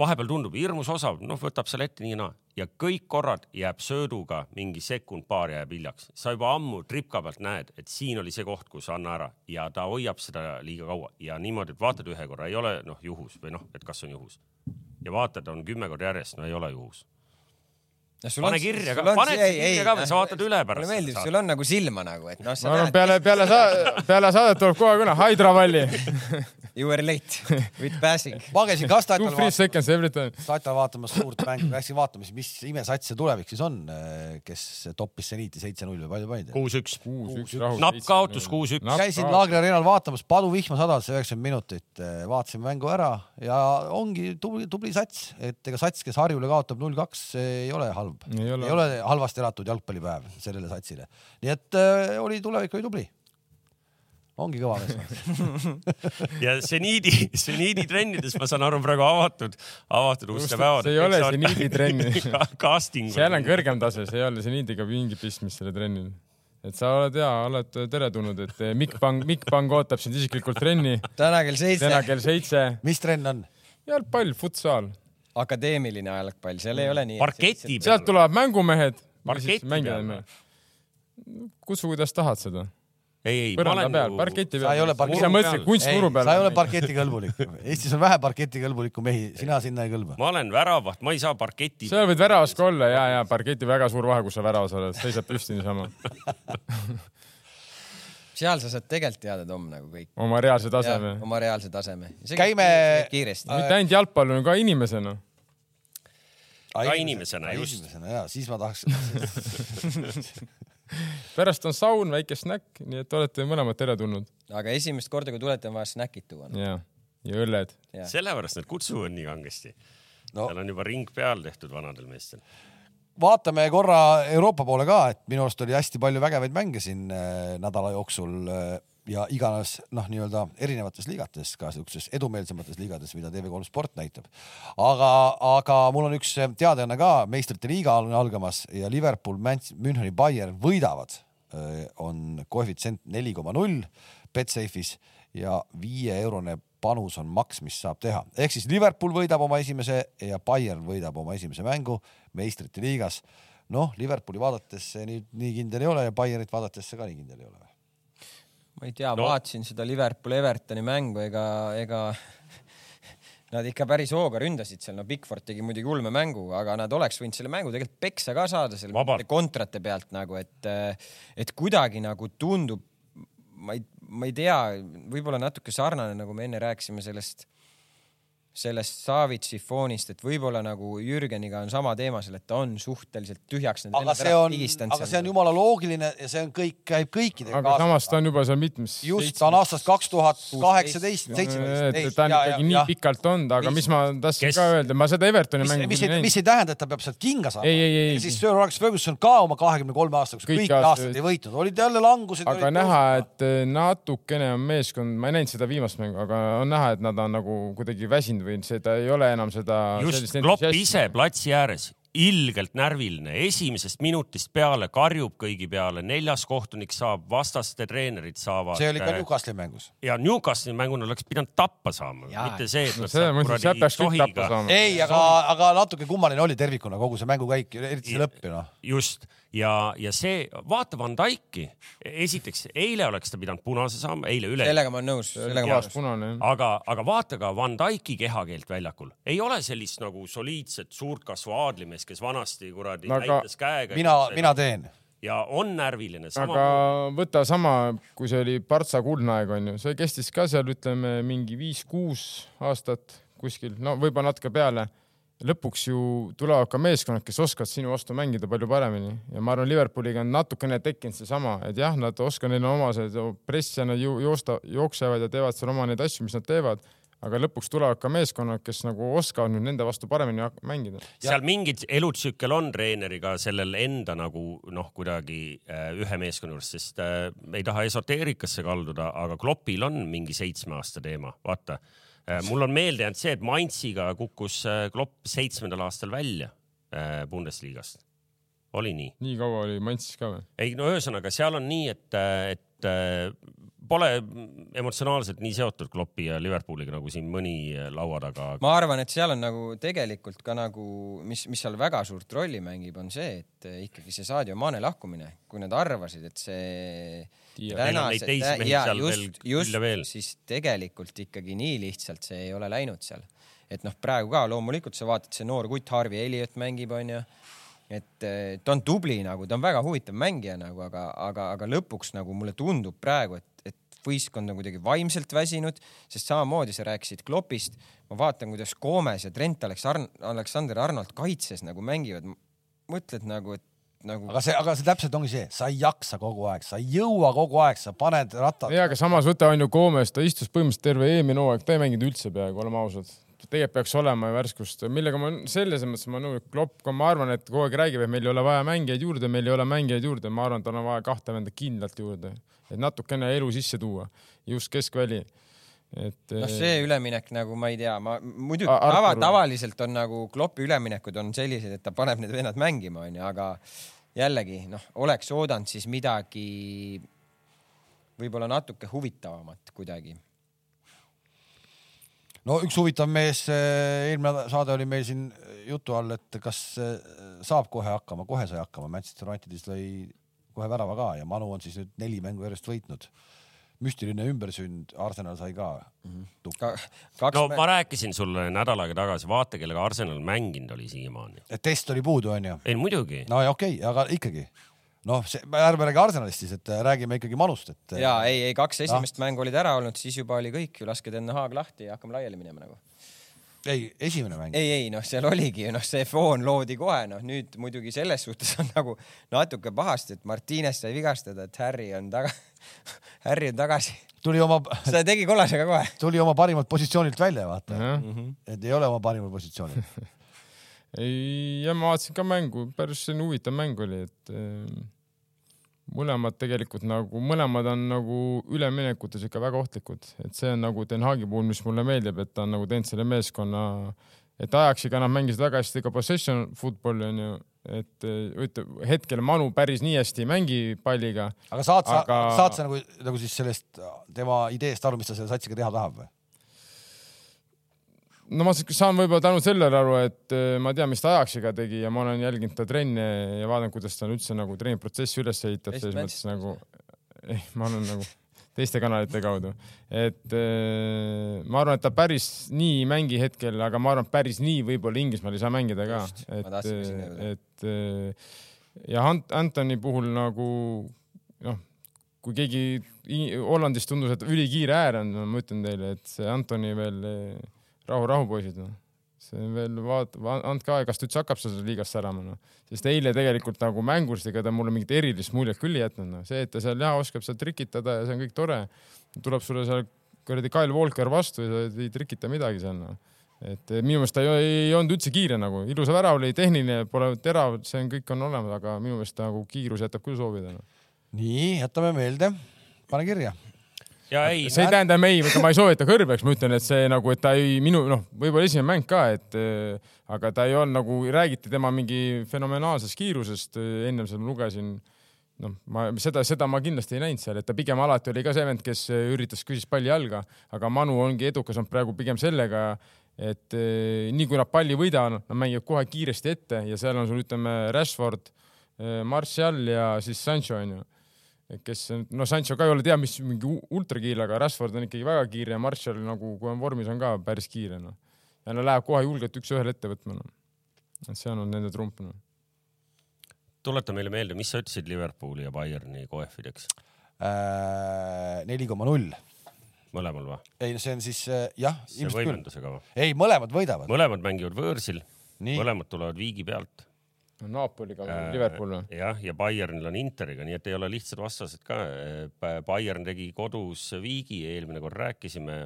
vahepeal tundub hirmus osav, noh, võtab selle ette nii ja naa. Ja kõik korrad jääb sööduga mingi sekund-paar jääb hiljaks. sa juba ammu tripka pealt näed, et siin oli see koht, kus anna ära. Ja ta hoiab seda liiga kaua. Ja niimoodi, et vaatad ühe korra, ei ole noh juhus või noh, et kas on juhus. Ja vaatad, on kümme korda järjest, no ei ole juhus pane kirja ka, pane kirja ka veel, sa vaatad üle pärast. mulle meeldib, sul on nagu silma nagu, et noh. ma arvan, peale, peale sa-, peale saadet tuleb kohe kõne, Haidra Valli You were late with passing. ma käisin ka Statal vaatamas, Statal vaatamas suurt mängu, läksin vaatama, mis imesats see tulevik siis on, kes toppis seniiti seitse-null või palju panid? kuus-üks. napp kaotus kuus-üks. käisin Laagri areenal vaatamas, paduvihma sadas üheksakümmend minutit, vaatasime mängu ära ja ongi tubli, tubli sats, et ega sats, kes Harjule kaotab null-kaks, ei ole halb. Ei ole halvasti elatud jalgpallipäev sellele satsile. nii et äh, oli tulevik oli tubli ongi kõva meeskond ja seniidi, seniidi trennides ma saan aru praegu avatud, avatud uste päevad. see ei ole seniidi trenn casting. seal on kõrgem tase, see ei ole seniidiga mingit pistmist selle trennil. et sa oled hea, oled teretulnud, et eh, Mikk Pang, Mikk Pang ootab sind isiklikult trenni. täna kell seitse. täna kell seitse. mis trenn on? jalgpall, futsal. Akadeemiline jalgpall, seal ei ole nii. parketi peal. sealt tulevad mängumehed. parketi peal. kutsu, kuidas tahad seda ei, ei, põranda peal, parketi peal. sa ei ole parketi peal. sa kunstmuru peal. sa ei ole parketikõlbulik. Eestis on vähe parketikõlbulikku mehi, sina sinna ei kõlba. ma olen väravaht, ma ei saa parketi. seal võid väravas ka olla ja, ja parketi väga suur vahe, kus sa väravas oled, seisad püsti niisama seal sa saad tegelikult teada, Tom, nagu kõik. oma reaalse taseme. oma reaalse taseme. käime. kiiresti. mitte ainult jalgpallur, ka inimesena ka inimesena, just. inimesena ja siis ma tahaks pärast on saun, väike snäkk, nii et olete mõlemad teretulnud. aga esimest korda, kui tulete, on vaja snäkid tuua no.. ja, ja õlled. sellepärast nad kutsuvad nii kangesti no.. seal on juba ring peal tehtud vanadel meestel vaatame korra Euroopa poole ka, et minu arust oli hästi palju vägevaid mänge siin äh, nädala jooksul äh, ja iganes noh, nii-öelda erinevates liigates, ka siukses edumeelsemates liigades, mida TV3 Sport näitab. aga, aga mul on üks teadaanne ka, meistrite liiga on algamas ja Liverpool, Müncheni, Bayern võidavad, on koefitsient neli koma null Betsafe'is ja viieeurone panus on maks, mis saab teha, ehk siis Liverpool võidab oma esimese ja Bayern võidab oma esimese mängu meistrite liigas. noh, Liverpooli vaadates see nüüd nii kindel ei ole ja Bayernit vaadates see ka nii kindel ei ole ma ei tea no., vaatasin seda Liverpool Evertoni mängu, ega, ega nad ikka päris hooga ründasid seal, no Bigford tegi muidugi ulme mängu, aga nad oleks võinud selle mängu tegelikult peksa ka saada selle kontrate pealt nagu, et, et kuidagi nagu tundub, ma ei, ma ei tea, võib-olla natuke sarnane, nagu me enne rääkisime sellest sellest Savitsi foonist, et võib-olla nagu Jürgeniga on sama teema seal, et ta on suhteliselt tühjaks aga see on, aga see on jumala loogiline ja see on kõik, käib kõikidega aga samas ta on juba seal mitmes. just, ta on aastast kaks tuhat kaheksateist, et et seitseteist. ta on ikkagi nii pikalt olnud, aga mis ma tahtsin ka öelda, ma seda Evertoni mis, mängu mis ei, mis ei tähenda, et ta peab sealt kinga saama. Ei, ei, ei, ja ei. siis Sir Alex Ferguson ka oma kahekümne kolme aastaga, kus Kõik kõik aastad- aastad ei võitnud, olid jälle langused. aga näha, et eh, natukene on meeskond, ma ei näinud seda viimast mängu, aga on näha, et nad on nagu kuidagi väsinud või seda ei ole enam seda. just, Klopp ise platsi ääres, ilgelt närviline, esimesest minutist peale karjub kõigi peale, neljas kohtunik saab, vastaste treenerid saavad. see oli ka Newcastle'i mängus. ja Newcastle'i mänguna oleks pidanud tappa saama, mitte see, et no nad kõik tappa saama. ei, aga, aga natuke kummaline oli tervikuna kogu see mängukäik, eriti see lõpp ju noh. just ja, ja see, vaata Van Dyke'i, esiteks eile oleks ta pidanud punase saama, eile üle. sellega ma olen nõus, sellega ma olen punane aga, aga vaata ka Van Dyke'i kehakeelt väljakul, ei ole sellist nagu soliidset suurt kasvu aadlimeest, kes vanasti kuradi aga näitas käega. mina, mina teen. ja on närviline. aga võta sama, kui see oli Partsa kuldne aeg onju, see kestis ka seal ütleme mingi viis-kuus aastat kuskil, no võib-olla natuke peale. Lõpuks ju tulevad ka meeskonnad, kes oskavad sinu vastu mängida palju paremini ja ma arvan, Liverpooliga on natukene tekkinud seesama, et jah, nad oskavad, neil on omased press ja nad joosta, jooksevad ja teevad seal oma neid asju, mis nad teevad aga lõpuks tulevad ka meeskonnad, kes nagu oskavad nüüd nende vastu paremini mängida. seal mingid elutsükkel on treeneriga sellel enda nagu noh, kuidagi äh, ühe meeskonna juures, sest äh, ei taha esoteerikasse kalduda, aga Kloppil on mingi seitsme aasta teema, vaata. Mul on meelde jäänud see, et Mainziga kukkus äh, Klopp seitsmendal aastal välja äh, Bundesliga-st. oli nii? nii kaua oli Mansis ka või? ei no ühesõnaga, seal on nii, et, et äh, pole emotsionaalselt nii seotud Kloppi ja Liverpooliga nagu siin mõni laua taga. ma arvan, et seal on nagu tegelikult ka nagu, mis, mis seal väga suurt rolli mängib, on see, et ikkagi see Sadio Mane lahkumine, kui nad arvasid, et see Seal veel just, just, ja siis tegelikult ikkagi nii lihtsalt see ei ole läinud seal. et noh, praegu ka loomulikult sa vaatad, see noor kutt Harvey Elliot mängib, onju. et eh, ta on tubli nagu, ta on väga huvitav mängija nagu, aga, aga, aga lõpuks nagu mulle tundub praegu, et, et võistkond on kuidagi vaimselt väsinud, sest samamoodi sa rääkisid Kloppist, ma vaatan, kuidas Gomes ja Trent Aleksar-, Aleksander Arnold kaitses nagu mängivad. mõtled nagu, et nagu aga see, aga see täpselt ongi see, sa ei jaksa kogu aeg, sa ei jõua kogu aeg, sa paned rattad. ja, aga samas võta on ju Gomes, ta istus põhimõtteliselt terve eelmine hooaeg, ta ei mänginud üldse peaaegu, oleme ausad. tegelikult peaks olema värskust, millega ma selles mõttes ma nõus, Klopp, ma arvan, et kogu aeg räägib, et meil ei ole vaja mängijaid juurde, meil ei ole mängijaid juurde, ma arvan, et tal on vaja kahte venda kindlalt juurde, et natukene elu sisse tuua, just keskväli. Et noh, see üleminek nagu ma ei tea, ma muidugi tava, tavaliselt on nagu Kloppi üleminekud on sellised, et ta paneb need vennad mängima, onju, aga jällegi noh, oleks oodanud siis midagi võib-olla natuke huvitavamat kuidagi. no üks huvitav mees, eelmine saade oli meil siin jutu all, et kas eh, saab kohe hakkama, kohe sai hakkama, Manchester Unitedis lõi kohe värava ka ja Manu on siis nüüd neli mängu järjest võitnud. Müstiline ümbersünd, Arsenal sai ka tukka. kaks no mä- ma rääkisin sulle nädal aega tagasi, vaata, kellega Arsenal mänginud oli siiamaani. et test oli puudu, onju. ei muidugi, no okei okay,, aga ikkagi noh, see, ärme räägi Arsenalist siis, et äh, räägime ikkagi Manust, et. ja ei, ei kaks esimest mängu olid ära olnud, siis juba oli kõik ju, laske Den Haag lahti ja hakkame laiali minema nagu. ei, esimene mäng. ei, ei noh, seal oligi ju noh, see foon loodi kohe, noh nüüd muidugi selles suhtes on nagu natuke pahasti, et Martines sai vigastada, et Harry on taga, Harry on tagasi. tuli oma, seda tegi kollasega kohe. tuli oma parimalt positsioonilt välja, vaata. jah, et ei ole oma parimal positsioonil. ei, ja ma vaatasin ka mängu, päris selline huvitav mäng oli, et eh, mõlemad tegelikult nagu, mõlemad on nagu üleminekutes ikka väga ohtlikud, et see on nagu Den Haagi puhul, mis mulle meeldib, et ta on nagu teinud selle meeskonna, et ajaksiga nad mängisid väga hästi ka possession football'i onju, et eh, ütleme hetkel Manu päris nii hästi ei mängi palliga, aga saad sa. Aga-, saad sa nagu, nagu siis sellest tema ideest aru, mis ta selle satsiga teha tahab või? No ma saan võib-olla tänu sellele aru, et eh, ma tean, mis ta ajaksiga tegi ja ma olen jälginud ta trenne ja vaadanud, kuidas ta on üldse nagu treeniprotsessi üles Eesti selles mõttes nagu, ei, ma olen nagu teiste kanalite kaudu, et eh, ma arvan, et ta päris nii ei mängi hetkel, aga ma arvan, et päris nii võib-olla Inglismaal ei saa mängida ka. Et jõuda. et ja Ant- Antoni puhul nagu noh, kui keegi Hollandis tundus, et ülikiire äär on, ma ütlen teile, et see Antoni veel rahu, rahu poisid noh. see on veel vaat-, andke aega, kas ta üldse hakkab seda liigast särama noh. sest eile tegelikult nagu mängust ega ta mulle mingit erilist muljet küll ei jätnud noh. see, et ta seal jah oskab seal trikitada ja see on kõik tore. tuleb sulle seal kuradi Kyle Walker vastu ja sa ei trikita midagi seal noh et minu meelest ta ei, ei olnud üldse kiire nagu, ilusa värav oli tehniline, pole terav, see on, kõik on olemas, aga minu meelest nagu kiirus jätab küll soovida no.. nii, jätame meelde, pane kirja. Ja ei, see ei tähenda ei, ega ma ei soovita kõrbeks, ma ütlen, et see nagu, et ta ei minu noh, võib-olla esimene mäng ka, et äh, aga ta ei olnud nagu, räägiti tema mingi fenomenaalsest kiirusest, ennem seda ma lugesin. noh, ma seda, seda ma kindlasti ei näinud seal, et ta pigem alati oli ka see vend, kes äh, üritas, küsis palli jalga, aga Manu ongi edukas olnud praegu pigem sellega, et äh, nii kui nad palli võidavad, nad mängivad kohe kiiresti ette ja seal on sul ütleme Rashford, Martial ja siis Sancho onju kes, no Sancho ka ei ole tea, mis mingi ultrakiire, aga Rashford on ikkagi väga kiire ja Martial nagu, kui on vormis, on ka päris kiire noh. ja no läheb kohe julgelt üks-ühele ette võtma noh. et see on olnud nende trump noh. tuleta meile meelde, mis sa ütlesid Liverpooli ja Bayerni koefideks, Äh, neli koma null. mõlemal või? ei, see on siis äh, jah, see võimendusega või? ei, mõlemad võidavad. mõlemad mängivad võõrsil, mõlemad tulevad viigi pealt. Napoliga või Äh, Liverpool või? jah, ja Bayernil on Interiga, nii et ei ole lihtsad vastased ka. Bayern tegi kodus viigi, eelmine kord rääkisime,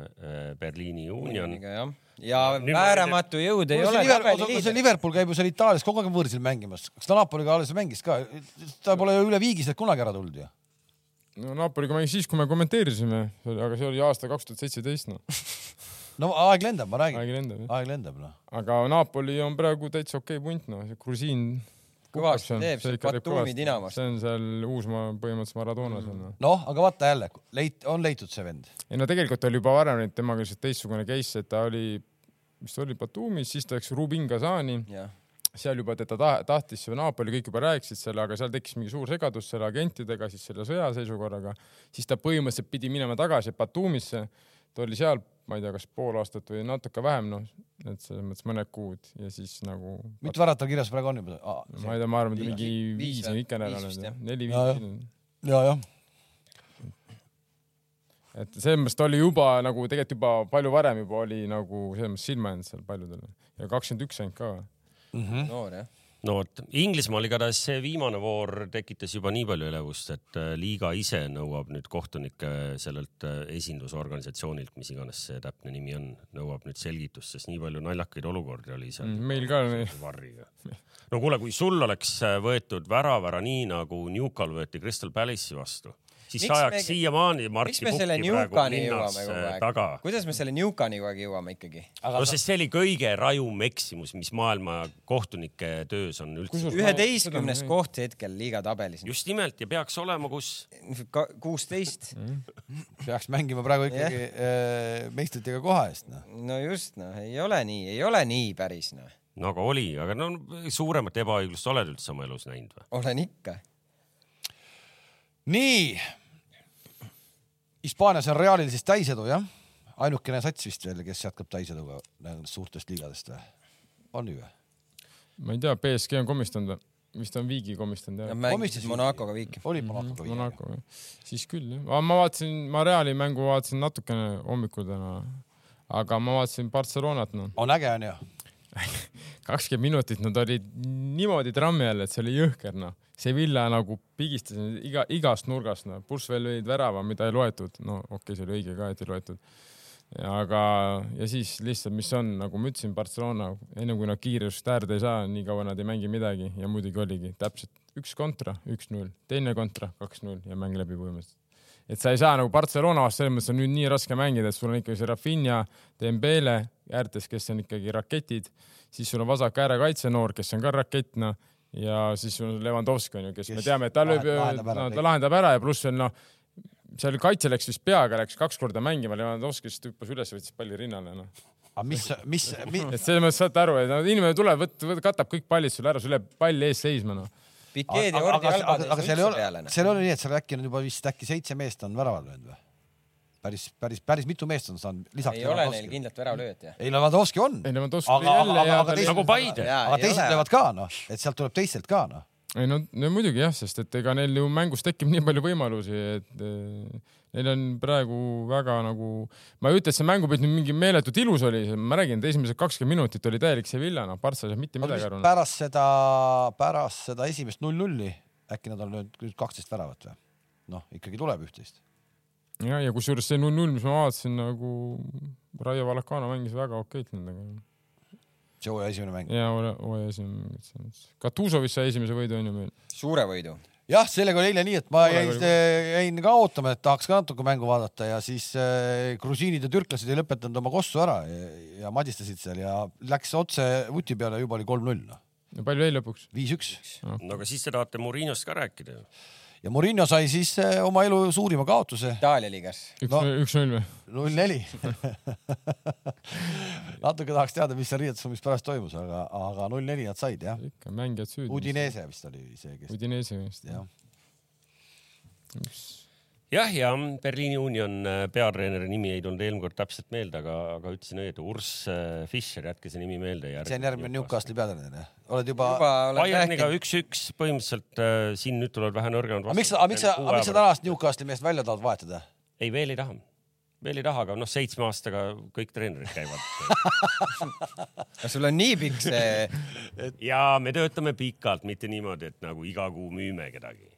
Berliini Union. jah, ja ma- vääramatu jõud ei see, ole Liverpool, see tabeliliider. Liverpool käib ju seal Itaalias kogu aeg võõrsil mängimas, kas ta Napoliga alles mängis ka? ta pole ju üle viigi sealt kunagi ära tulnud ju. no Napoliga mängis siis, kui me kommenteerisime, aga see oli aasta kaks tuhat seitseteist noh, no aeg lendab, ma räägin, aeg lendab jah. aeg lendab noh. aga Napoli on praegu täitsa okei punt noh, see grusiin. Kõvasti teeb, see Batumi Dinamost. see on seal uusmaa põhimõtteliselt Maradonas on noh. noh, aga vaata jälle, leit-, on leitud see vend. ei no tegelikult oli juba varem nüüd temaga lihtsalt teistsugune case, et ta oli, mis ta oli Batumis, siis ta läks Rubin Kazani, jah, seal juba teda ta tahtis see Napoli, kõik juba rääkisid selle, aga seal tekkis mingi suur segadus selle agentidega, siis selle sõjaseisukorraga, siis ta põhimõtteliselt pidi minema tagasi Batumisse. ta oli seal, ma ei tea, kas pool aastat või natuke vähem, noh, et selles mõttes mõned kuud ja siis nagu. mitu väravat tal kirjas praegu on juba ah,? ma ei tea, ma arvan, et mingi viis on ikka nädal Viis vist, jah., neli, Ja, jah. et selles mõttes ta oli juba nagu tegelikult juba palju varem juba oli nagu selles mõttes silma jäänud seal paljudele ja kakskümmend üks ainult ka. noor jah. No vot, Inglismaal igatahes see viimane voor tekitas juba nii palju elevust, et äh, liiga ise nõuab nüüd kohtunikke sellelt äh, esindusorganisatsioonilt, mis iganes see täpne nimi on, nõuab nüüd selgitust, sest nii palju naljakaid olukordi oli seal Mm, meil ka varriga. no kuule, kui sul oleks äh, võetud värav ära nii nagu Newcal võeti Crystal Palace'i vastu, siis Miks ajaks me- siiamaani Marti Pukki praegu linnas taga?? kuidas me selle Newcani kogu aeg jõuame ikkagi? aga no sest see oli kõige rajum eksimus, mis maailma kohtunike töös on üldse. Üheteistkümnes koht hetkel liiga tabelis. just nimelt ja peaks olema, kus kuusteist. peaks mängima praegu ikkagi äh, meistritega koha eest, noh. no just noh, ei ole nii, ei ole nii päris noh, no aga oli, aga no suuremat ebaõiglust oled üldse oma elus näinud või? olen ikka. nii. Hispaanias on Realil siis täisedu jah? ainukene sats vist veel, kes jätkab täiseduga suurtest liigadest või? on nii või? ma ei tea, BSG on komistanud või? vist on Viigi komistanud jah mm. mängisid Monacoga viiki. oli Monacoga -hmm. viie. Monaco, siis küll jah, ma vaatasin, ma Reali mängu vaatasin natukene hommikul täna, aga ma vaatasin Barcelonat noh, on äge onju? kakskümmend minutit nad olid niimoodi trammi all, et see oli jõhker noh. Sevilla nagu pigistas iga, igast nurgast noh, pluss veel lõid värava, mida ei loetud, no okei okay,, see oli õige ka, et ei loetud. aga, ja siis lihtsalt, mis on, nagu ma ütlesin, Barcelona, enne kui nad kiirust äärde ei saa, nii kaua nad ei mängi midagi ja muidugi oligi täpselt üks kontra, üks-null, teine kontra, kaks-null ja mäng läbi põhimõtteliselt et sa ei saa nagu Barcelona vastu selles mõttes on nüüd nii raske mängida, et sul on ikkagi see Rafinha, Dembele äärtes, kes on ikkagi raketid, siis sul on vasak äärekaitse noor, kes on ka rakett noh ja siis sul on Levandovski on ju, kes Kes me teame, et ta lööb, ära no, ta lahendab ära ja pluss veel noh, seal kaitse läks vist peaga, läks kaks korda mängima, Levandovski lihtsalt hüppas üles, võttis palli rinnale noh. aga mis, mis, mis, et selles mõttes saate aru, et inimene tuleb, võt-, võt-, katab kõik pallid sulle ära, sul jääb pall ees seisma noh. Pikeed ja aga, Ordi aga, jalgad ei üldse ole peale, noh. seal ole nii, et seal äkki on juba vist äkki seitse meest on väravad löönud või? päris, päris, päris mitu meest on saanud lisaks. ei ole neil kindlat väravlööjat jah. ei, Lewandowski on. ei aga, jälle aga, ja aga ta teised nagu, Paide. aga teised löövad ka noh, et sealt tuleb teistelt ka noh. ei no, no muidugi jah, sest et ega neil ju mängus tekib nii palju võimalusi, et neil on praegu väga nagu, ma ei ütle, et see mängupilt nüüd mingi meeletult ilus oli, ma räägin, et esimesed kakskümmend minutit oli täielik Sevilla, noh, Partsa ei saa mitte midagi aru. pärast seda, pärast seda esimest null-nulli äkki nad on löönud nüüd kaksteist väravat või? noh, ikkagi tuleb üht-teist. ja, ja kusjuures see null-null, mis ma vaatasin nagu Raio Valacano mängis väga okeilt nendega. see hooaja esimene mäng. ja hooaja esimene mäng. Katusovis sai esimese võidu onju meil. suure võidu. Jah, sellega oli eile nii, et ma jäin, jäin ka ootama, et tahaks ka natuke mängu vaadata ja siis äh, grusiinid ja türklased ei lõpetanud oma kossu ära ja, ja madistasid seal ja läks otse vuti peale, juba oli kolm-null noh. ja palju jäi lõpuks? viis-üks. no aga siis te tahate Murinost ka rääkida ju ja Murillo sai siis eh, oma elu suurima kaotuse. Itaalia liigas. üks-null või? null neli. natuke tahaks teada, mis seal riietusruumis pärast toimus, aga, aga null neli nad said jah. ikka mängijad süüdi. Udinese vist oli see, kes. Udinese vist jah jah, ja Berliini Union äh, peatreeneri nimi ei tulnud eelmine kord täpselt meelde, aga, aga ütlesin õieti, Urs äh, Fischer, jätke see nimi meelde. see on järgmine Newcastli peatreener jah? oled juba, juba? Bayerniga üks-üks põhimõtteliselt äh, siin nüüd tulevad vähe nõrgemad vastu. miks sa, miks sa, miks sa tänast Newcastli meest välja tahad vahetada? ei, veel ei taha veel ei taha, aga noh, seitsme aastaga kõik treenerid käivad kas sul on nii pikk see et...? ja me töötame pikalt, mitte niimoodi, et nagu iga kuu müüme kedagi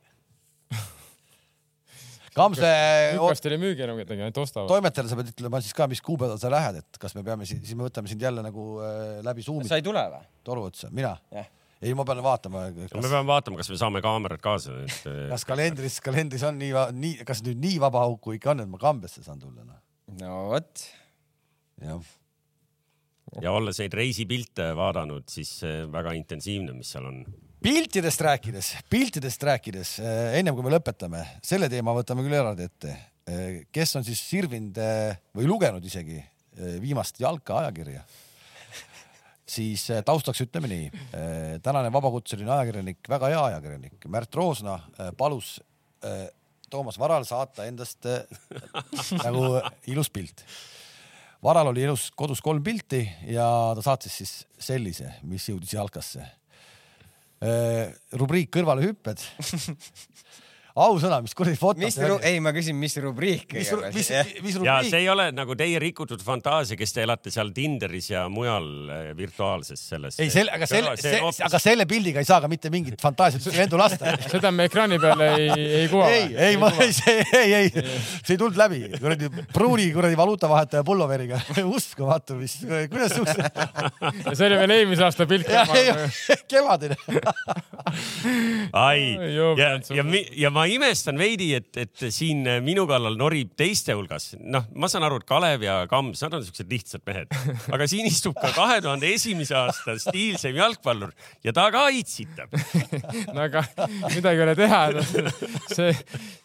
Kamse. Newcastle ei müügi enam kedagi, ainult ostavad. toimetajale sa pead ütlema siis ka, mis kuupäeval sa lähed, et kas me peame siis, siis me võtame sind jälle nagu äh, läbi Zoomi. sa ei tule või? toru otsa, mina yeah.? ei, ma pean vaatama kas.... me peame vaatama, kas me saame kaamerad kaasa et.... Kas kalendris, kalendris on nii, nii, kas nüüd nii vaba auku ikka on, et ma kambesse saan tulla no.? no vot. jah ja olles neid reisipilte vaadanud, siis väga intensiivne, mis seal on piltidest rääkides, piltidest rääkides, eh, ennem kui me lõpetame, selle teema võtame küll eraldi ette. Eh, kes on siis sirvinud eh, või lugenud isegi viimast jalka ajakirja, siis taustaks ütleme nii. tänane vabakutseline ajakirjanik, väga hea ajakirjanik Märt Roosna palus Toomas Varal saata endast nagu ilus pilt. Varal oli elus kodus kolm pilti ja ta saatis siis sellise, mis jõudis jalkasse rubriik kõrvalehüpped ausõna, mis kuradi foto mis see oli? ei, ma küsin, mis rubriik mis, mis, mis rubriik? ja see ei ole nagu teie rikutud fantaasia, kes te elate seal Tinderis ja mujal äh, virtuaalses selles. ei, selle, aga selle, see, hoopis... aga selle pildiga ei saa ka mitte mingit fantaasiat endu lasta seda me ekraani peal ei, ei kuva. ei, ei, ma ei, see, ei, ei, see ei tulnud läbi. kuradi pruuni kuradi valuutavahetaja pulloveriga uskumatu, mis, kuidas siukse see oli veel eelmise aasta pilt. kevadine ai, ja, ja, ja ma imestan veidi, et, et siin minu kallal norib teiste hulgas, noh, ma saan aru, et Kalev ja Kams, nad on siuksed lihtsad mehed, aga siin istub ka kahe tuhande esimese aasta stiilsem jalgpallur ja ta ka itsitab no aga midagi ei ole teha. see,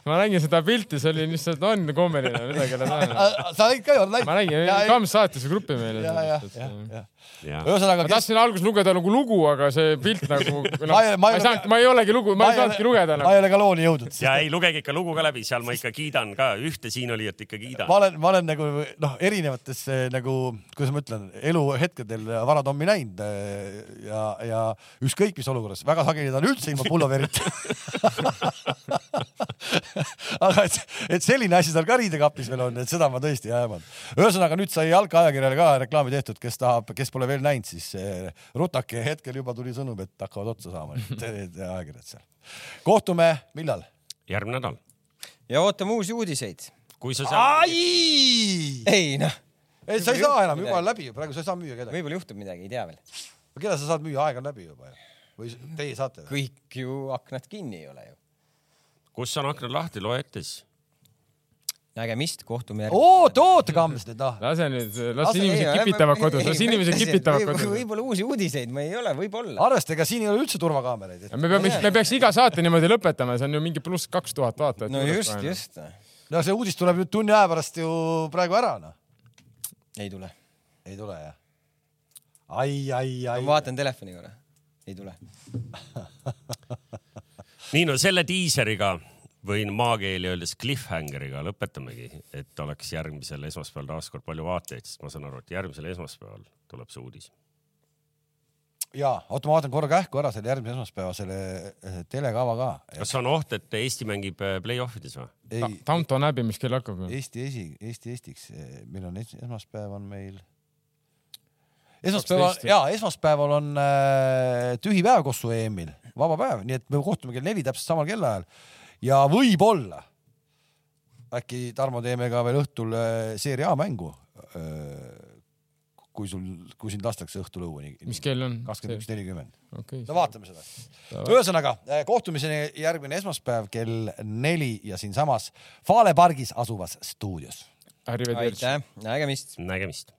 ma nägin seda pilti, see oli lihtsalt, on kommeline, midagi ei ole teha. sa nägid ka ju, nägid? ma nägin, Kams saatis gruppi meile. Ühesõnaga, ma tahtsin alguses lugeda nagu lugu, aga see pilt nagu no,, ma, ma, ei saanud, ma ei olegi lugu, ma ei saanudki lugeda nagu.. ma ei ole ka looni jõudnud. Ja ei, lugege ikka lugu ka läbi, seal ma ikka kiidan ka, ühte siinolijat ikka kiidan. ma olen, ma olen nagu noh, erinevates nagu, kuidas ma ütlen, eluhetkedel Vara Tommi näinud eh, ja, ja ükskõik mis olukorras, väga sageli ta on üldse ilma pulloverita aga et, et selline asi seal ka riidekapis veel on, et seda ma tõesti ei ajanud. ühesõnaga nüüd sai jalkaajakirjale ka reklaami tehtud, kes tahab, kes pole veel näinud, siis rutake, hetkel juba tuli sõnum, et hakkavad otsa saama need ajakirjad seal. kohtume millal? järgmine nädal. ja ootame uusi uudiseid. kui sa seal. ei noh. ei, sa ei saa enam, juba on läbi ju, praegu sa ei saa müüa kedagi. võib-olla juhtub midagi, ei tea veel. keda sa saad müüa, aeg on läbi juba ju. või teie saate? kõik ju aknad kinni ei ole ju. Kus on aknad lahti, loe ette siis nägemist, kohtume järgmine. oot, oota kambs nüüd noh. lase nüüd, las inimesed kipitavad kodus, las inimesed kipitavad kodus. võib-olla uusi uudiseid, ma ei ole, võib-olla. arvesta, ega siin ei ole üldse turvakaameraid me peame, me peaks iga saate niimoodi lõpetama, see on ju mingi pluss kaks tuhat vaatajat. no just, just. no see uudis tuleb nüüd tunni aja pärast ju praegu ära noh. ei tule. ei tule jah? ai, ai, ai. ma vaatan telefoni korra, ei tule nii no selle diiseriga võin maakeeli öeldes cliffhangeriga lõpetamegi, et oleks järgmisel esmaspäeval taaskord palju vaatajaid, sest ma saan aru, et järgmisel esmaspäeval tuleb see uudis. ja oota, ma vaatan korra kähku ära selle järgmise esmaspäeva selle eh, telekava ka. kas on oht, et Eesti mängib äh, play-off ides või? Downton Abbey, mis kell hakkab? Eesti esi, Eesti Eestiks, meil on es- esmaspäev on meil. esmaspäeval 12. ja esmaspäeval on äh, tühi päev Kossu EM-il, vaba päev, nii et me kohtume kell neli täpselt samal kellaajal ja võib-olla äkki Tarmo teeme ka veel õhtul äh, seeria A mängu äh,. kui sul, kui sind lastakse õhtul õueni. mis kell on? kakskümmend üks, nelikümmend. okei no vaatame seda. ühesõnaga äh, kohtumiseni järgmine esmaspäev kell neli ja siinsamas Fale pargis asuvas stuudios Arrivederci. aitäh, nägemist. nägemist